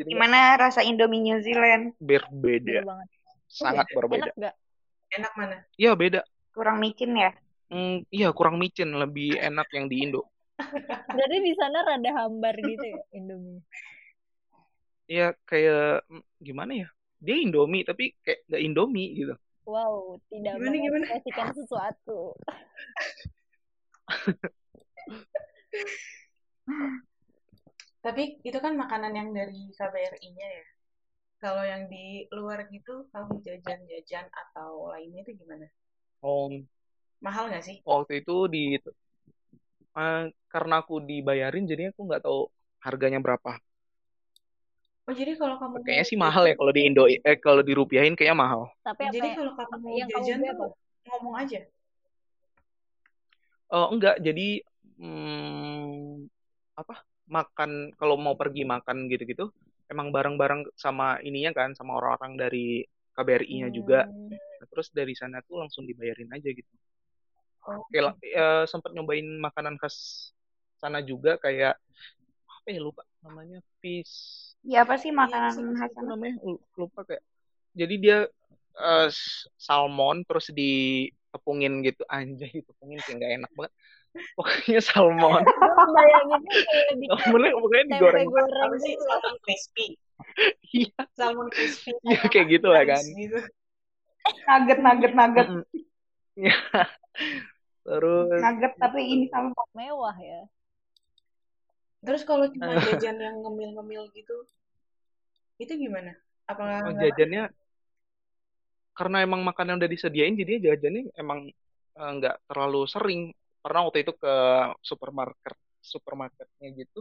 Jadi Gimana rasa Indomie New Zealand? berbeda, beda banget Oh sangat beda. berbeda. enak gak Enak mana? Iya beda. Kurang micin ya? Hmm, iya kurang micin, lebih enak yang di Indo. Berarti di sana rada hambar gitu ya Indomie Iya kayak gimana ya? Dia Indomie tapi kayak nggak Indomie gitu. wow tidak Gimana gimana? mengekspresikan sesuatu Tapi itu kan makanan yang dari KBRI-nya ya. Kalau yang di luar gitu, kamu jajan-jajan atau lainnya itu gimana? Oh, Mahal nggak sih? waktu itu di eh, karena aku dibayarin jadinya aku nggak tahu harganya berapa. Oh jadi kalau kamu Kayaknya sih mahal ya kalau di Indo eh kalau dirupiahin kayaknya mahal. tapi apa jadi ya- kalau kamu mau yang jajan tuh ngomong aja. Oh enggak, jadi hmm, apa? Makan kalau mau pergi makan gitu-gitu, emang bareng-bareng sama ininya kan, sama orang-orang dari KBRI-nya juga. Hmm, Nah, terus dari sana tuh langsung dibayarin aja gitu. Oh, Kayak eh, sempat nyobain makanan khas sana juga kayak apa ya lupa namanya fish Ya apa sih iya makanan sih. khas sana? namanya Lu- lupa kayak. Jadi dia eh, s- salmon terus ditepungin gitu. Anjay ditepungin kayak nggak enak banget. Pokoknya salmon. Bayanginnya kayak di pokoknya digoreng. goreng sih gitu salmon crispy? iya. Salmon crispy iya kayak gitu lah kan. gitu. Nugget, nugget, nugget. Terus Nugget tapi ini sama mewah ya Terus kalau cuma jajan yang ngemil-ngemil gitu, itu gimana? Apa oh, jajannya karena emang makanan udah disediain jadi jajannya emang eh, nggak terlalu sering pernah waktu itu ke supermarket supermarketnya gitu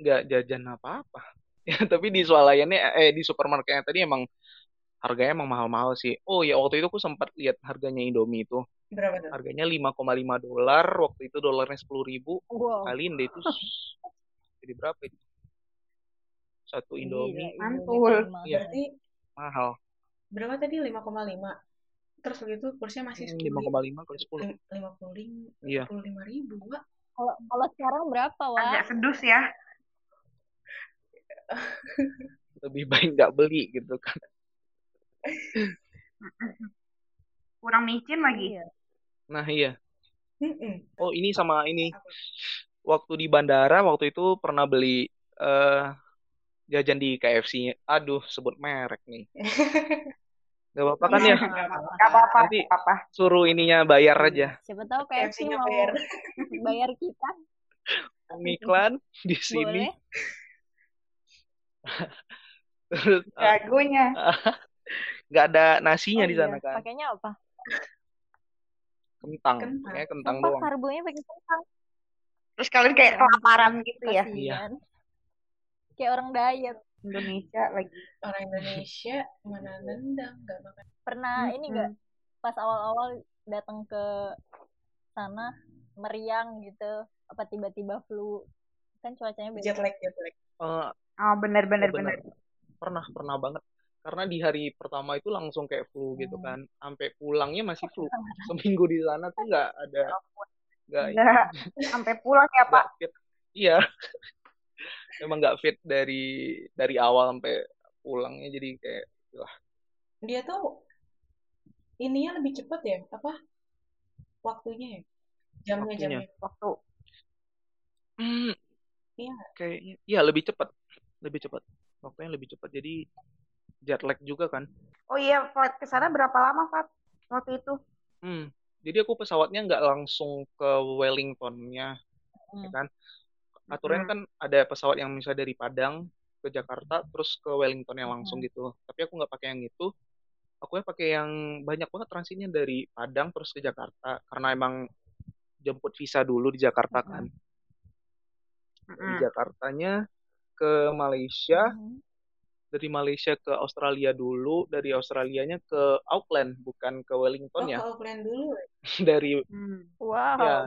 nggak jajan apa-apa Ya, tapi di swalayannya eh di supermarketnya tadi emang harganya emang mahal-mahal sih. Oh ya waktu itu aku sempat lihat harganya Indomie itu. Berapa tuh? Harganya 5,5 dolar. Waktu itu dolarnya 10 ribu. Wow. Kaliin deh itu jadi berapa itu? Satu Indomie Gila, Mantul. mahal. Iya. Berarti mahal. berapa tadi 5,5 terus begitu kursnya masih Hmm, 10 5,5 kali 10. lim- 55 Iya. 55 ribu Wak. Kalau kalau sekarang berapa, Wak? Agak sedus ya. Lebih baik nggak beli gitu kan. Kurang micin lagi. Iya. Nah iya. Mm-mm. Oh ini sama ini. Apa? Waktu di bandara waktu itu pernah beli eh jajan di KFC. Aduh sebut merek nih. Gak apa-apa kan ya? Gak apa-apa. Nanti apa-apa. suruh ininya bayar aja. Siapa tahu KFC mau bayar. bayar kita. Iklan di sini. Boleh. Terus ah, Jagonya. nggak ada nasinya Oh di iya. sana kan. Pakainya apa? Kentang. Kentang. Kayak kentang Sumpah doang. karbonya pakai kentang. Terus kalian kayak Ya ampun, kelaparan gitu ya. Kasihan. Kayak orang diet. Indonesia lagi. Orang Indonesia mana nendang nggak makan. Pernah ini enggak pas awal-awal datang ke sana meriang gitu apa tiba-tiba flu kan cuacanya beda Jet lag, jet lag. Eh, Oh bener bener bener. bener. Pernah, pernah banget. Karena di hari pertama itu langsung kayak flu gitu Hmm. kan. Sampai pulangnya masih flu. Seminggu di sana tuh nggak ada nggak Enggak. Sampai pulang ya Pak. fit. Iya. Emang nggak fit dari dari awal sampai pulangnya jadi kayak lah. Dia tuh ininya lebih cepet ya, apa? Waktunya ya. Jamnya Waktunya. jamnya. Waktu. Hmm, Iya. kayaknya iya lebih cepat. Lebih cepat. Waktunya lebih cepat. Jadi jet lag juga kan. Oh iya, flight ke sana berapa lama, Pak? Waktu itu? Hmm. Jadi aku pesawatnya nggak langsung ke Wellingtonnya, ya Hmm. kan? Aturannya Hmm. kan ada pesawat yang misalnya dari Padang ke Jakarta, terus ke Wellington yang langsung Hmm. gitu. Tapi aku nggak pakai yang itu. Aku ya pakai yang banyak banget transitnya dari Padang terus ke Jakarta, karena emang jemput visa dulu di Jakarta Hmm. kan. Di Mm-mm. Jakartanya ke Malaysia, Mhm. Dari Malaysia ke Australia dulu, dari Australianya ke Auckland, bukan ke Wellington Oh, ya. ke Auckland dulu. ya? Dari Hmm. Wow. ya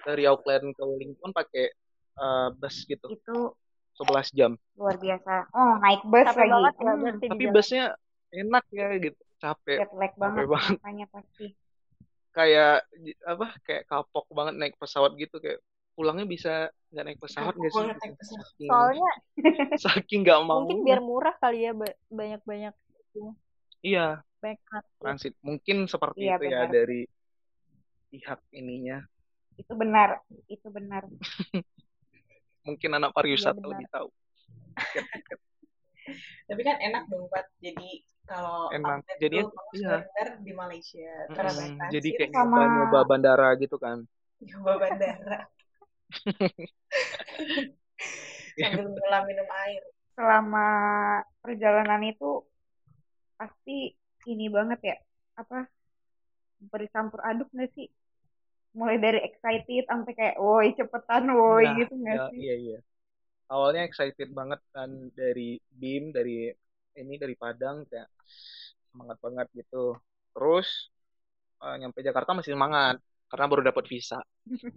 dari Auckland ke Wellington pakai eh, bus gitu, Itu 11 jam. luar biasa. Oh, naik bus Capek lagi. banget ya Hmm. Tapi jalan. busnya enak ya gitu, capek, Jet lag banget capek banget. makanya pasti. Kayak apa? Kayak kapok banget naik pesawat gitu kayak pulangnya bisa nggak naik pesawat nggak sih? naik pesawat. Saking, Soalnya saking nggak mau. mungkin biar murah kali ya ba- banyak-banyak Iya, banyak transit. transit. Mungkin seperti Iya, itu ya benar. dari pihak ininya. Itu benar. Itu benar. Mungkin anak Iya pariwisata benar. lebih tahu. Tapi kan enak dong, Pat. Jadi kalau Enak. Jadi iya. di Malaysia, transit Jadi kayak sama- nyoba-nyoba bandara gitu kan. nyoba bandara Iya, sambil nyelam minum air. Selama perjalanan itu pasti ini banget ya. Apa? Bercampur aduk nggak sih? Mulai dari excited sampai kayak, woi cepetan woi Nah, gitu nggak ya, sih? iya iya. Awalnya excited banget kan dari BIM, dari ini dari Padang kayak semangat banget gitu. Terus eh, nyampe Jakarta masih semangat karena baru dapat visa.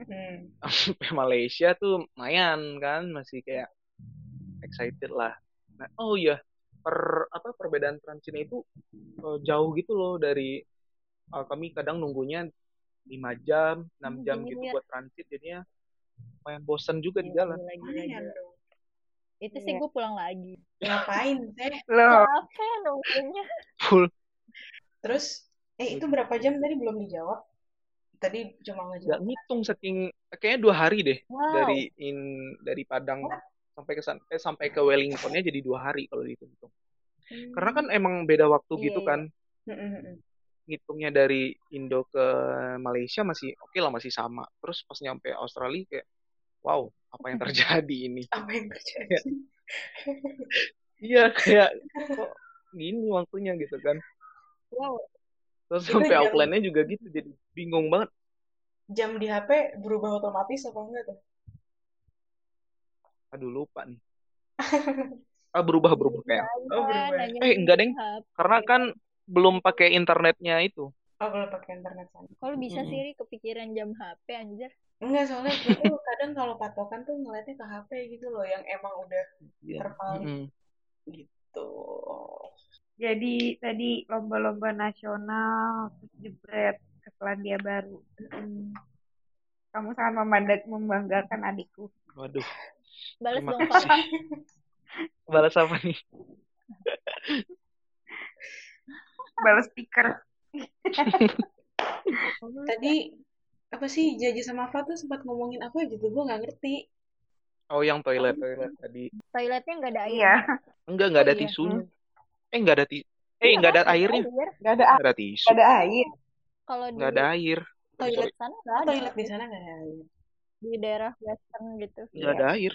Hmm. Sampai Malaysia tuh lumayan kan, masih kayak excited lah. Nah, oh iya, per apa perbedaan transitnya itu eh, jauh gitu loh dari eh, kami kadang nunggunya 5 jam, 6 Hmm, jam gini gitu buat transit jadinya lumayan bosen juga di jalan. gila, gila, Lumayan gila. dong. Itu sih Iya. gue pulang lagi. Ngapain teh? Loh, Capek nunggunya. Full Terus, eh itu berapa jam tadi belum dijawab? Tadi cuma ngejawab. ngitung saking kayaknya dua hari deh Wow. dari in dari Padang sampai ke eh, sampai ke Wellingtonnya jadi dua hari kalau dihitung karena kan emang beda waktu Iya, gitu iya. kan Hmm, hmm, hmm. ngitungnya dari Indo ke Malaysia masih oke lah masih sama terus pas nyampe Australia kayak wow apa yang terjadi ini Apa yang terjadi? iya kayak kok gini waktunya gitu kan Wow. Terus Itu sampai jam- Aucklandnya juga gitu jadi bingung banget Jam di HP berubah otomatis apa enggak tuh? aduh lupa nih ah berubah berubah kayak Oh, berubah. eh enggak deng karena kan belum pakai internetnya itu Oh, kalau pakai internet sana. Kalau bisa Mm-mm. sih Ri, kepikiran jam HP anjir. Enggak, soalnya gue tuh kadang kalau patokan tuh ngeliatnya ke HP gitu loh, yang emang udah Iya. terpaut Mm-mm. gitu. Jadi tadi lomba-lomba nasional, terus jebret ke Selandia Baru. Mm. Kamu sangat memandang, membanggakan adikku. waduh Balas dong, Pak. balas apa nih Balas stiker. Tadi apa sih Jaja sama Fat tuh sempat ngomongin apa gitu, gue nggak ngerti. oh yang toilet toilet tadi Toiletnya nggak ada air. Iya. enggak enggak ada Oh, iya. tisunya eh enggak ada ti eh Iya enggak ada airnya Air. Gak ada, enggak ada tisu ada air. Kalau di enggak ada air Toilet, sana nggak ada. toilet di sana nggak ada air. Di daerah western gitu. enggak ada air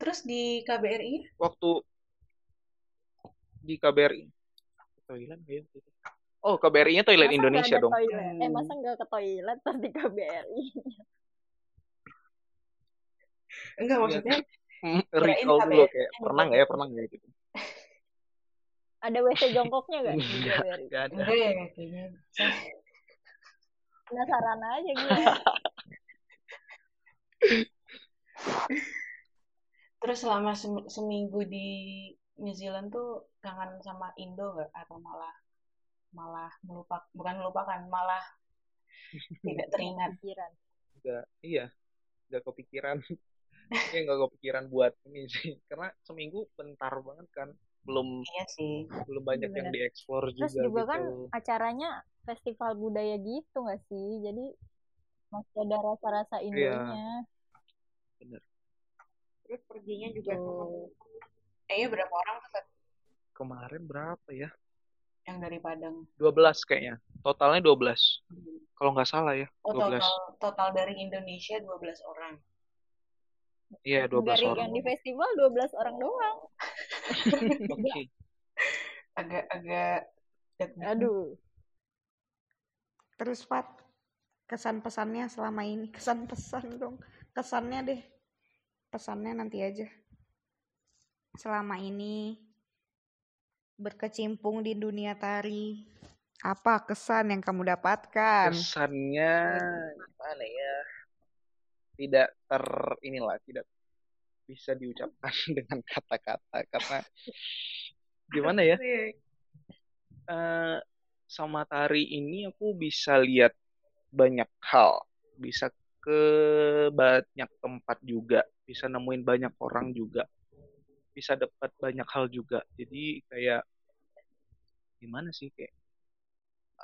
Terus di KBRI waktu di KBRI toilet nggak ya waktu itu? oh KBRI-nya toilet Masa Indonesia nggak dong toilet? Eh Hmm. masa nggak ke toilet pas di KBRI? enggak Iya. maksudnya Hmm, kirain recall dulu kayak pernah nggak ya pernah nggak ya gitu Ada WC jongkoknya di enggak enggak ada enggak ya kayaknya. Penasaran aja gue. Terus selama sem- seminggu di New Zealand tuh kangen sama Indo nggak atau malah malah melupak bukan melupakan malah tidak teringat. Pikiran. enggak iya enggak kepikiran ya enggak kepikiran buat ini sih karena seminggu bentar banget kan belum Iya sih. belum banyak yang Bener. dieksplor Terus juga juga gitu kan acaranya festival budaya gitu nggak sih? Jadi masih ada rasa-rasa Iya. Indonya. bener Terus perginya juga. Eh, iya berapa orang tuh kemarin berapa ya yang dari Padang? 12 kayaknya totalnya 12 kalau nggak salah ya Oh 12 total total dari Indonesia 12 orang. Iya 12 Dari orang yang di festival 12 orang doang. oke Agak-agak deg-degan. Aduh. Terus Pat, kesan pesannya selama ini, kesan pesan dong, kesannya deh, pesannya nanti aja. Selama ini berkecimpung di dunia tari, apa kesan yang kamu dapatkan? kesannya gimana ya tidak ter inilah tidak bisa diucapkan dengan kata-kata karena gimana ya? Eh, sama tari ini aku bisa lihat banyak hal bisa ke banyak tempat juga bisa nemuin banyak orang juga bisa dapat banyak hal juga. Jadi kayak gimana sih kayak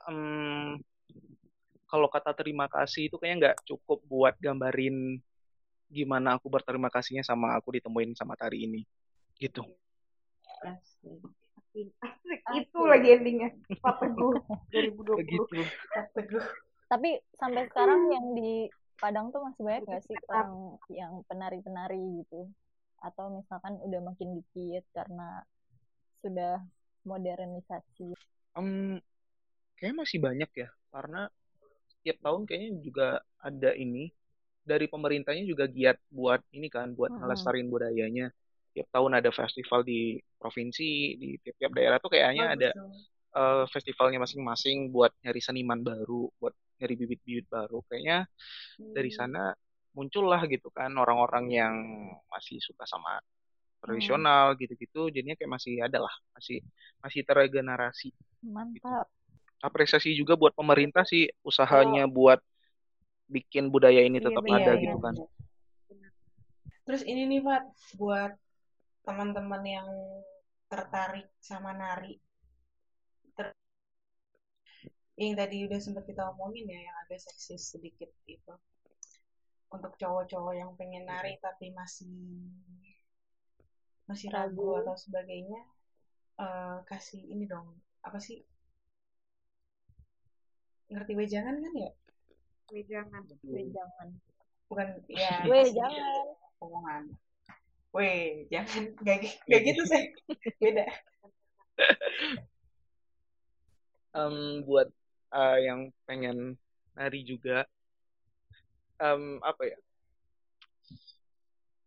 em, kalau kata terima kasih itu kayaknya nggak cukup buat gambarin gimana aku berterima kasihnya sama aku ditemuin sama tari ini gitu Asik. Asik, itu lagi endingnya, Pak Teguh 2020. gitu Kat Teguh. Tapi sampai sekarang yang di Padang tuh masih banyak nggak sih orang yang penari-penari gitu? Atau misalkan udah makin dikit karena sudah modernisasi. Em, kayaknya masih banyak ya karena setiap tahun kayaknya juga ada ini dari pemerintahnya juga giat buat ini kan buat ngelestariin budayanya tiap tahun ada festival di provinsi di tiap-tiap daerah tuh kayaknya ada Bagus tuh. eh, festivalnya masing-masing buat nyari seniman baru buat nyari bibit-bibit baru kayaknya dari Hmm. sana muncullah gitu kan orang-orang yang masih suka sama tradisional gitu-gitu jadinya kayak masih ada lah masih masih terregenerasi Mantap. Apresiasi juga buat pemerintah sih usahanya buat bikin budaya ini Iya, tetap benar, ada Iya, gitu iya. kan Terus ini nih Pak, buat teman-teman yang tertarik sama nari, ter- yang tadi udah sempat kita omongin ya, yang agak seksis sedikit itu. Untuk cowok-cowok yang pengen nari tapi masih masih ragu atau sebagainya, eh, kasih ini dong, apa sih? Ngerti wejangan kan ya? Wejangan. Weh jangan. Bukan, ya. Weh sedikit jangan. omongan. Weh, jangan gak, gi- gak gitu sih. Beda. Em, buat eh, yang pengen nari juga em, apa ya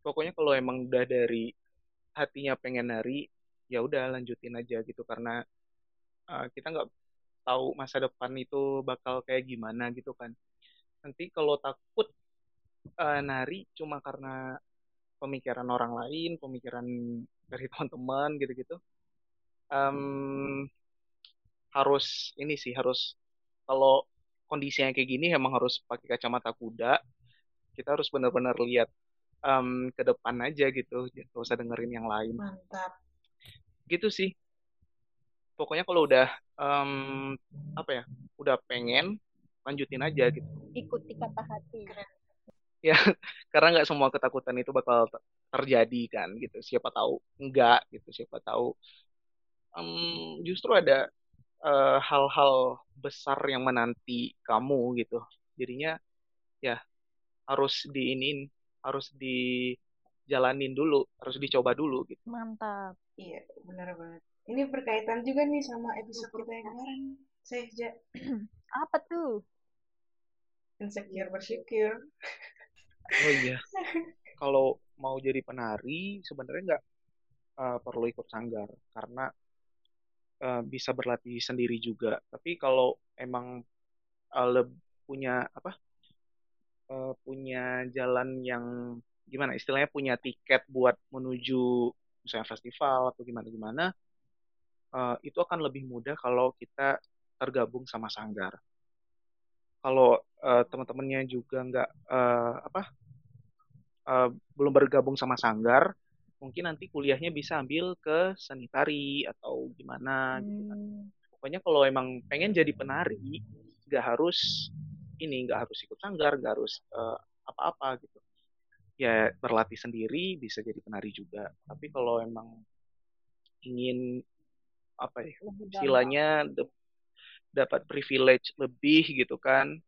pokoknya kalau emang udah dari hatinya pengen nari ya udah lanjutin aja gitu karena uh, kita nggak tahu masa depan itu bakal kayak gimana gitu kan. Nanti kalau takut uh, nari cuma karena pemikiran orang lain pemikiran dari teman-teman gitu-gitu um, harus ini sih harus kalau kondisinya kayak gini emang harus pakai kacamata kuda. Kita harus benar-benar lihat um, ke depan aja gitu gak usah dengerin yang lain. Mantap. Gitu sih. Pokoknya kalau udah um, apa ya udah pengen lanjutin aja gitu ikuti kata hati ya karena nggak semua ketakutan itu bakal terjadi kan gitu siapa tahu enggak gitu siapa tahu um, justru ada Eh, hal-hal uh, besar yang menanti kamu gitu. Jadinya ya harus diinin, harus dijalanin dulu, harus dicoba dulu gitu. Mantap. Iya, benar banget. Ini berkaitan juga nih sama episode kita yang kemarin. Saya Apa tuh? Insecure bersyukur. Oh iya. Kalau mau jadi penari sebenarnya nggak uh, perlu ikut sanggar karena uh, bisa berlatih sendiri juga. Tapi kalau emang uh, punya apa uh, punya jalan yang gimana istilahnya punya tiket buat menuju misalnya festival atau gimana gimana uh, itu akan lebih mudah kalau kita tergabung sama sanggar. Kalau uh, teman-temannya juga nggak uh, apa uh, belum bergabung sama sanggar, mungkin nanti kuliahnya bisa ambil ke seni tari atau gimana gitu kan. Hmm. Pokoknya kalau emang pengen jadi penari, nggak harus ini, nggak harus ikut sanggar, nggak harus uh, apa-apa gitu. Ya berlatih sendiri bisa jadi penari juga. Tapi kalau emang ingin apa ya, istilahnya dapat privilege lebih gitu kan,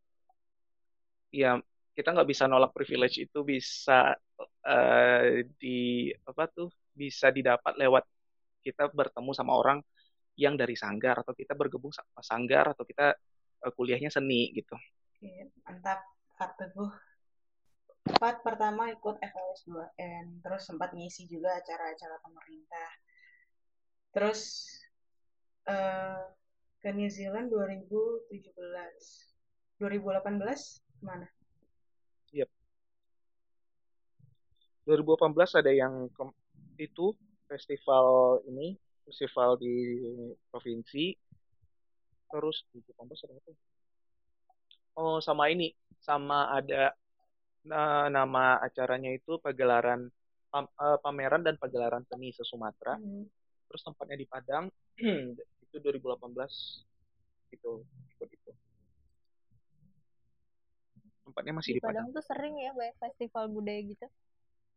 ya kita nggak bisa nolak privilege itu bisa uh, di apa tuh bisa didapat lewat kita bertemu sama orang yang dari sanggar atau kita bergabung sama sanggar atau kita uh, kuliahnya seni gitu. Oke, mantap Kak Teguh. Empat pertama ikut FLS 2N, terus sempat ngisi juga acara-acara pemerintah. Terus uh, ke New Zealand 2017. 2018 mana? 2018 ada yang ke, itu festival ini festival di provinsi terus 2018 ada apa oh sama ini sama ada nah, nama acaranya itu pagelaran pam, uh, pameran dan pagelaran seni se Sumatera hmm. terus tempatnya di Padang itu 2018 itu ikut itu tempatnya masih di, di Padang. Padang tuh sering ya banyak festival budaya gitu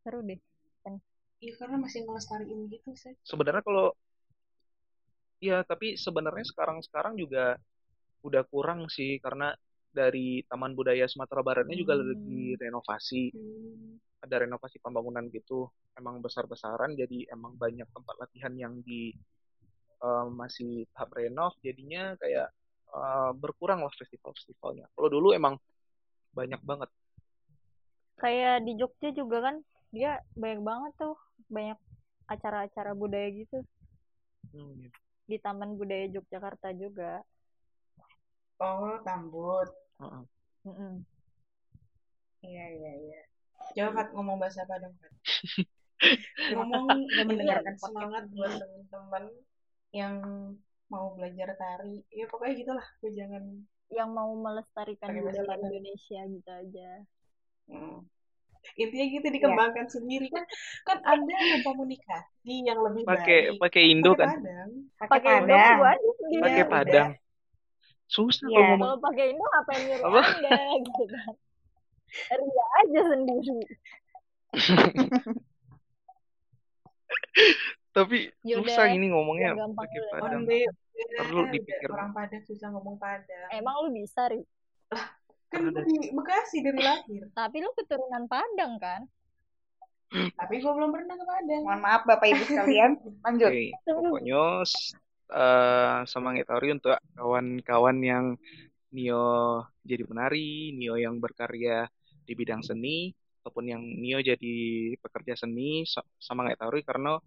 seru deh kan iya karena masih ngelestariin gitu sih sebenarnya kalau Iya, tapi sebenarnya sekarang-sekarang juga udah kurang sih karena dari Taman Budaya Sumatera Baratnya hmm. juga lagi renovasi. Hmm. Ada renovasi pembangunan gitu, emang besar-besaran jadi emang banyak tempat latihan yang di uh, masih tahap renov jadinya kayak uh, berkurang lah festival-festivalnya. Kalau dulu emang banyak banget. Kayak di Jogja juga kan dia banyak banget tuh banyak acara-acara budaya gitu hmm. Iya. di Taman Budaya Yogyakarta juga oh Tambut uh -uh. iya iya iya coba Fat ngomong bahasa Padang Fat ngomong dan mendengarkan semangat buat teman-teman yang mau belajar tari. Ya pokoknya gitulah. Gue jangan yang mau melestarikan budaya Indonesia. Gitu aja. Hmm. Intinya gitu dikembangkan ya. sendiri. Kan kan ada komunikasi yang lebih pakai baik. pakai Indo kan? Pakai padang. pakai padang. Susah ya. kalau kalau pakai Indo apa yang nyuruh apa? anda gitu kan. Ria aja sendiri tapi Yaudah, susah ini ngomongnya pakai padang. Perlu dipikir orang padang susah ngomong padang. Emang lu bisa ri? Lah kan gue di Bekasi dari lahir. Tapi lu keturunan Padang kan? Tapi gue belum pernah ke Padang. Mohon maaf bapak ibu sekalian. Lanjut. Okay. pokoknya uh, semangat Tori untuk kawan-kawan yang Nio jadi penari Nio yang berkarya di bidang seni ataupun yang Nio jadi pekerja seni sama nggak tahu karena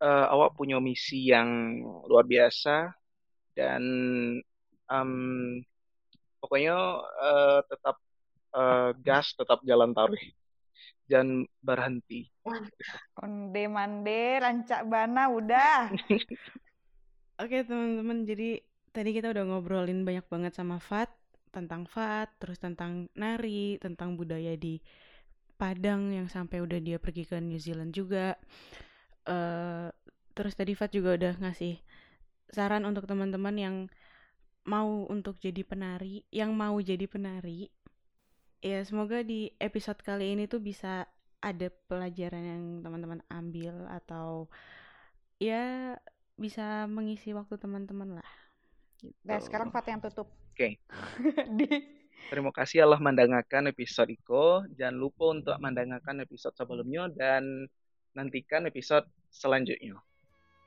uh, awak punya misi yang luar biasa dan um, pokoknya uh, tetap uh, gas tetap jalan taruh dan berhenti. Onde mande rancak bana udah. Oke teman-teman, jadi tadi kita udah ngobrolin banyak banget sama Fat tentang Fat, terus tentang nari, tentang budaya di Padang yang sampai udah dia pergi ke New Zealand juga. Uh, terus tadi Fat juga udah ngasih saran untuk teman-teman yang mau untuk jadi penari, yang mau jadi penari. Ya, semoga di episode kali ini tuh bisa ada pelajaran yang teman-teman ambil atau ya bisa mengisi waktu teman-teman lah. Gitu. Nah, sekarang Fat yang tutup. Oke. Okay. di... Terima kasih Allah mendengarkan episode Iko. Jangan lupa untuk mendengarkan episode sebelumnya dan nantikan episode selanjutnya.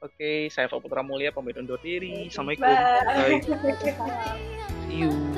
Oke, okay, saya Pak Putra Mulia, pamit undur diri. Assalamualaikum. Bye. Bye. See you.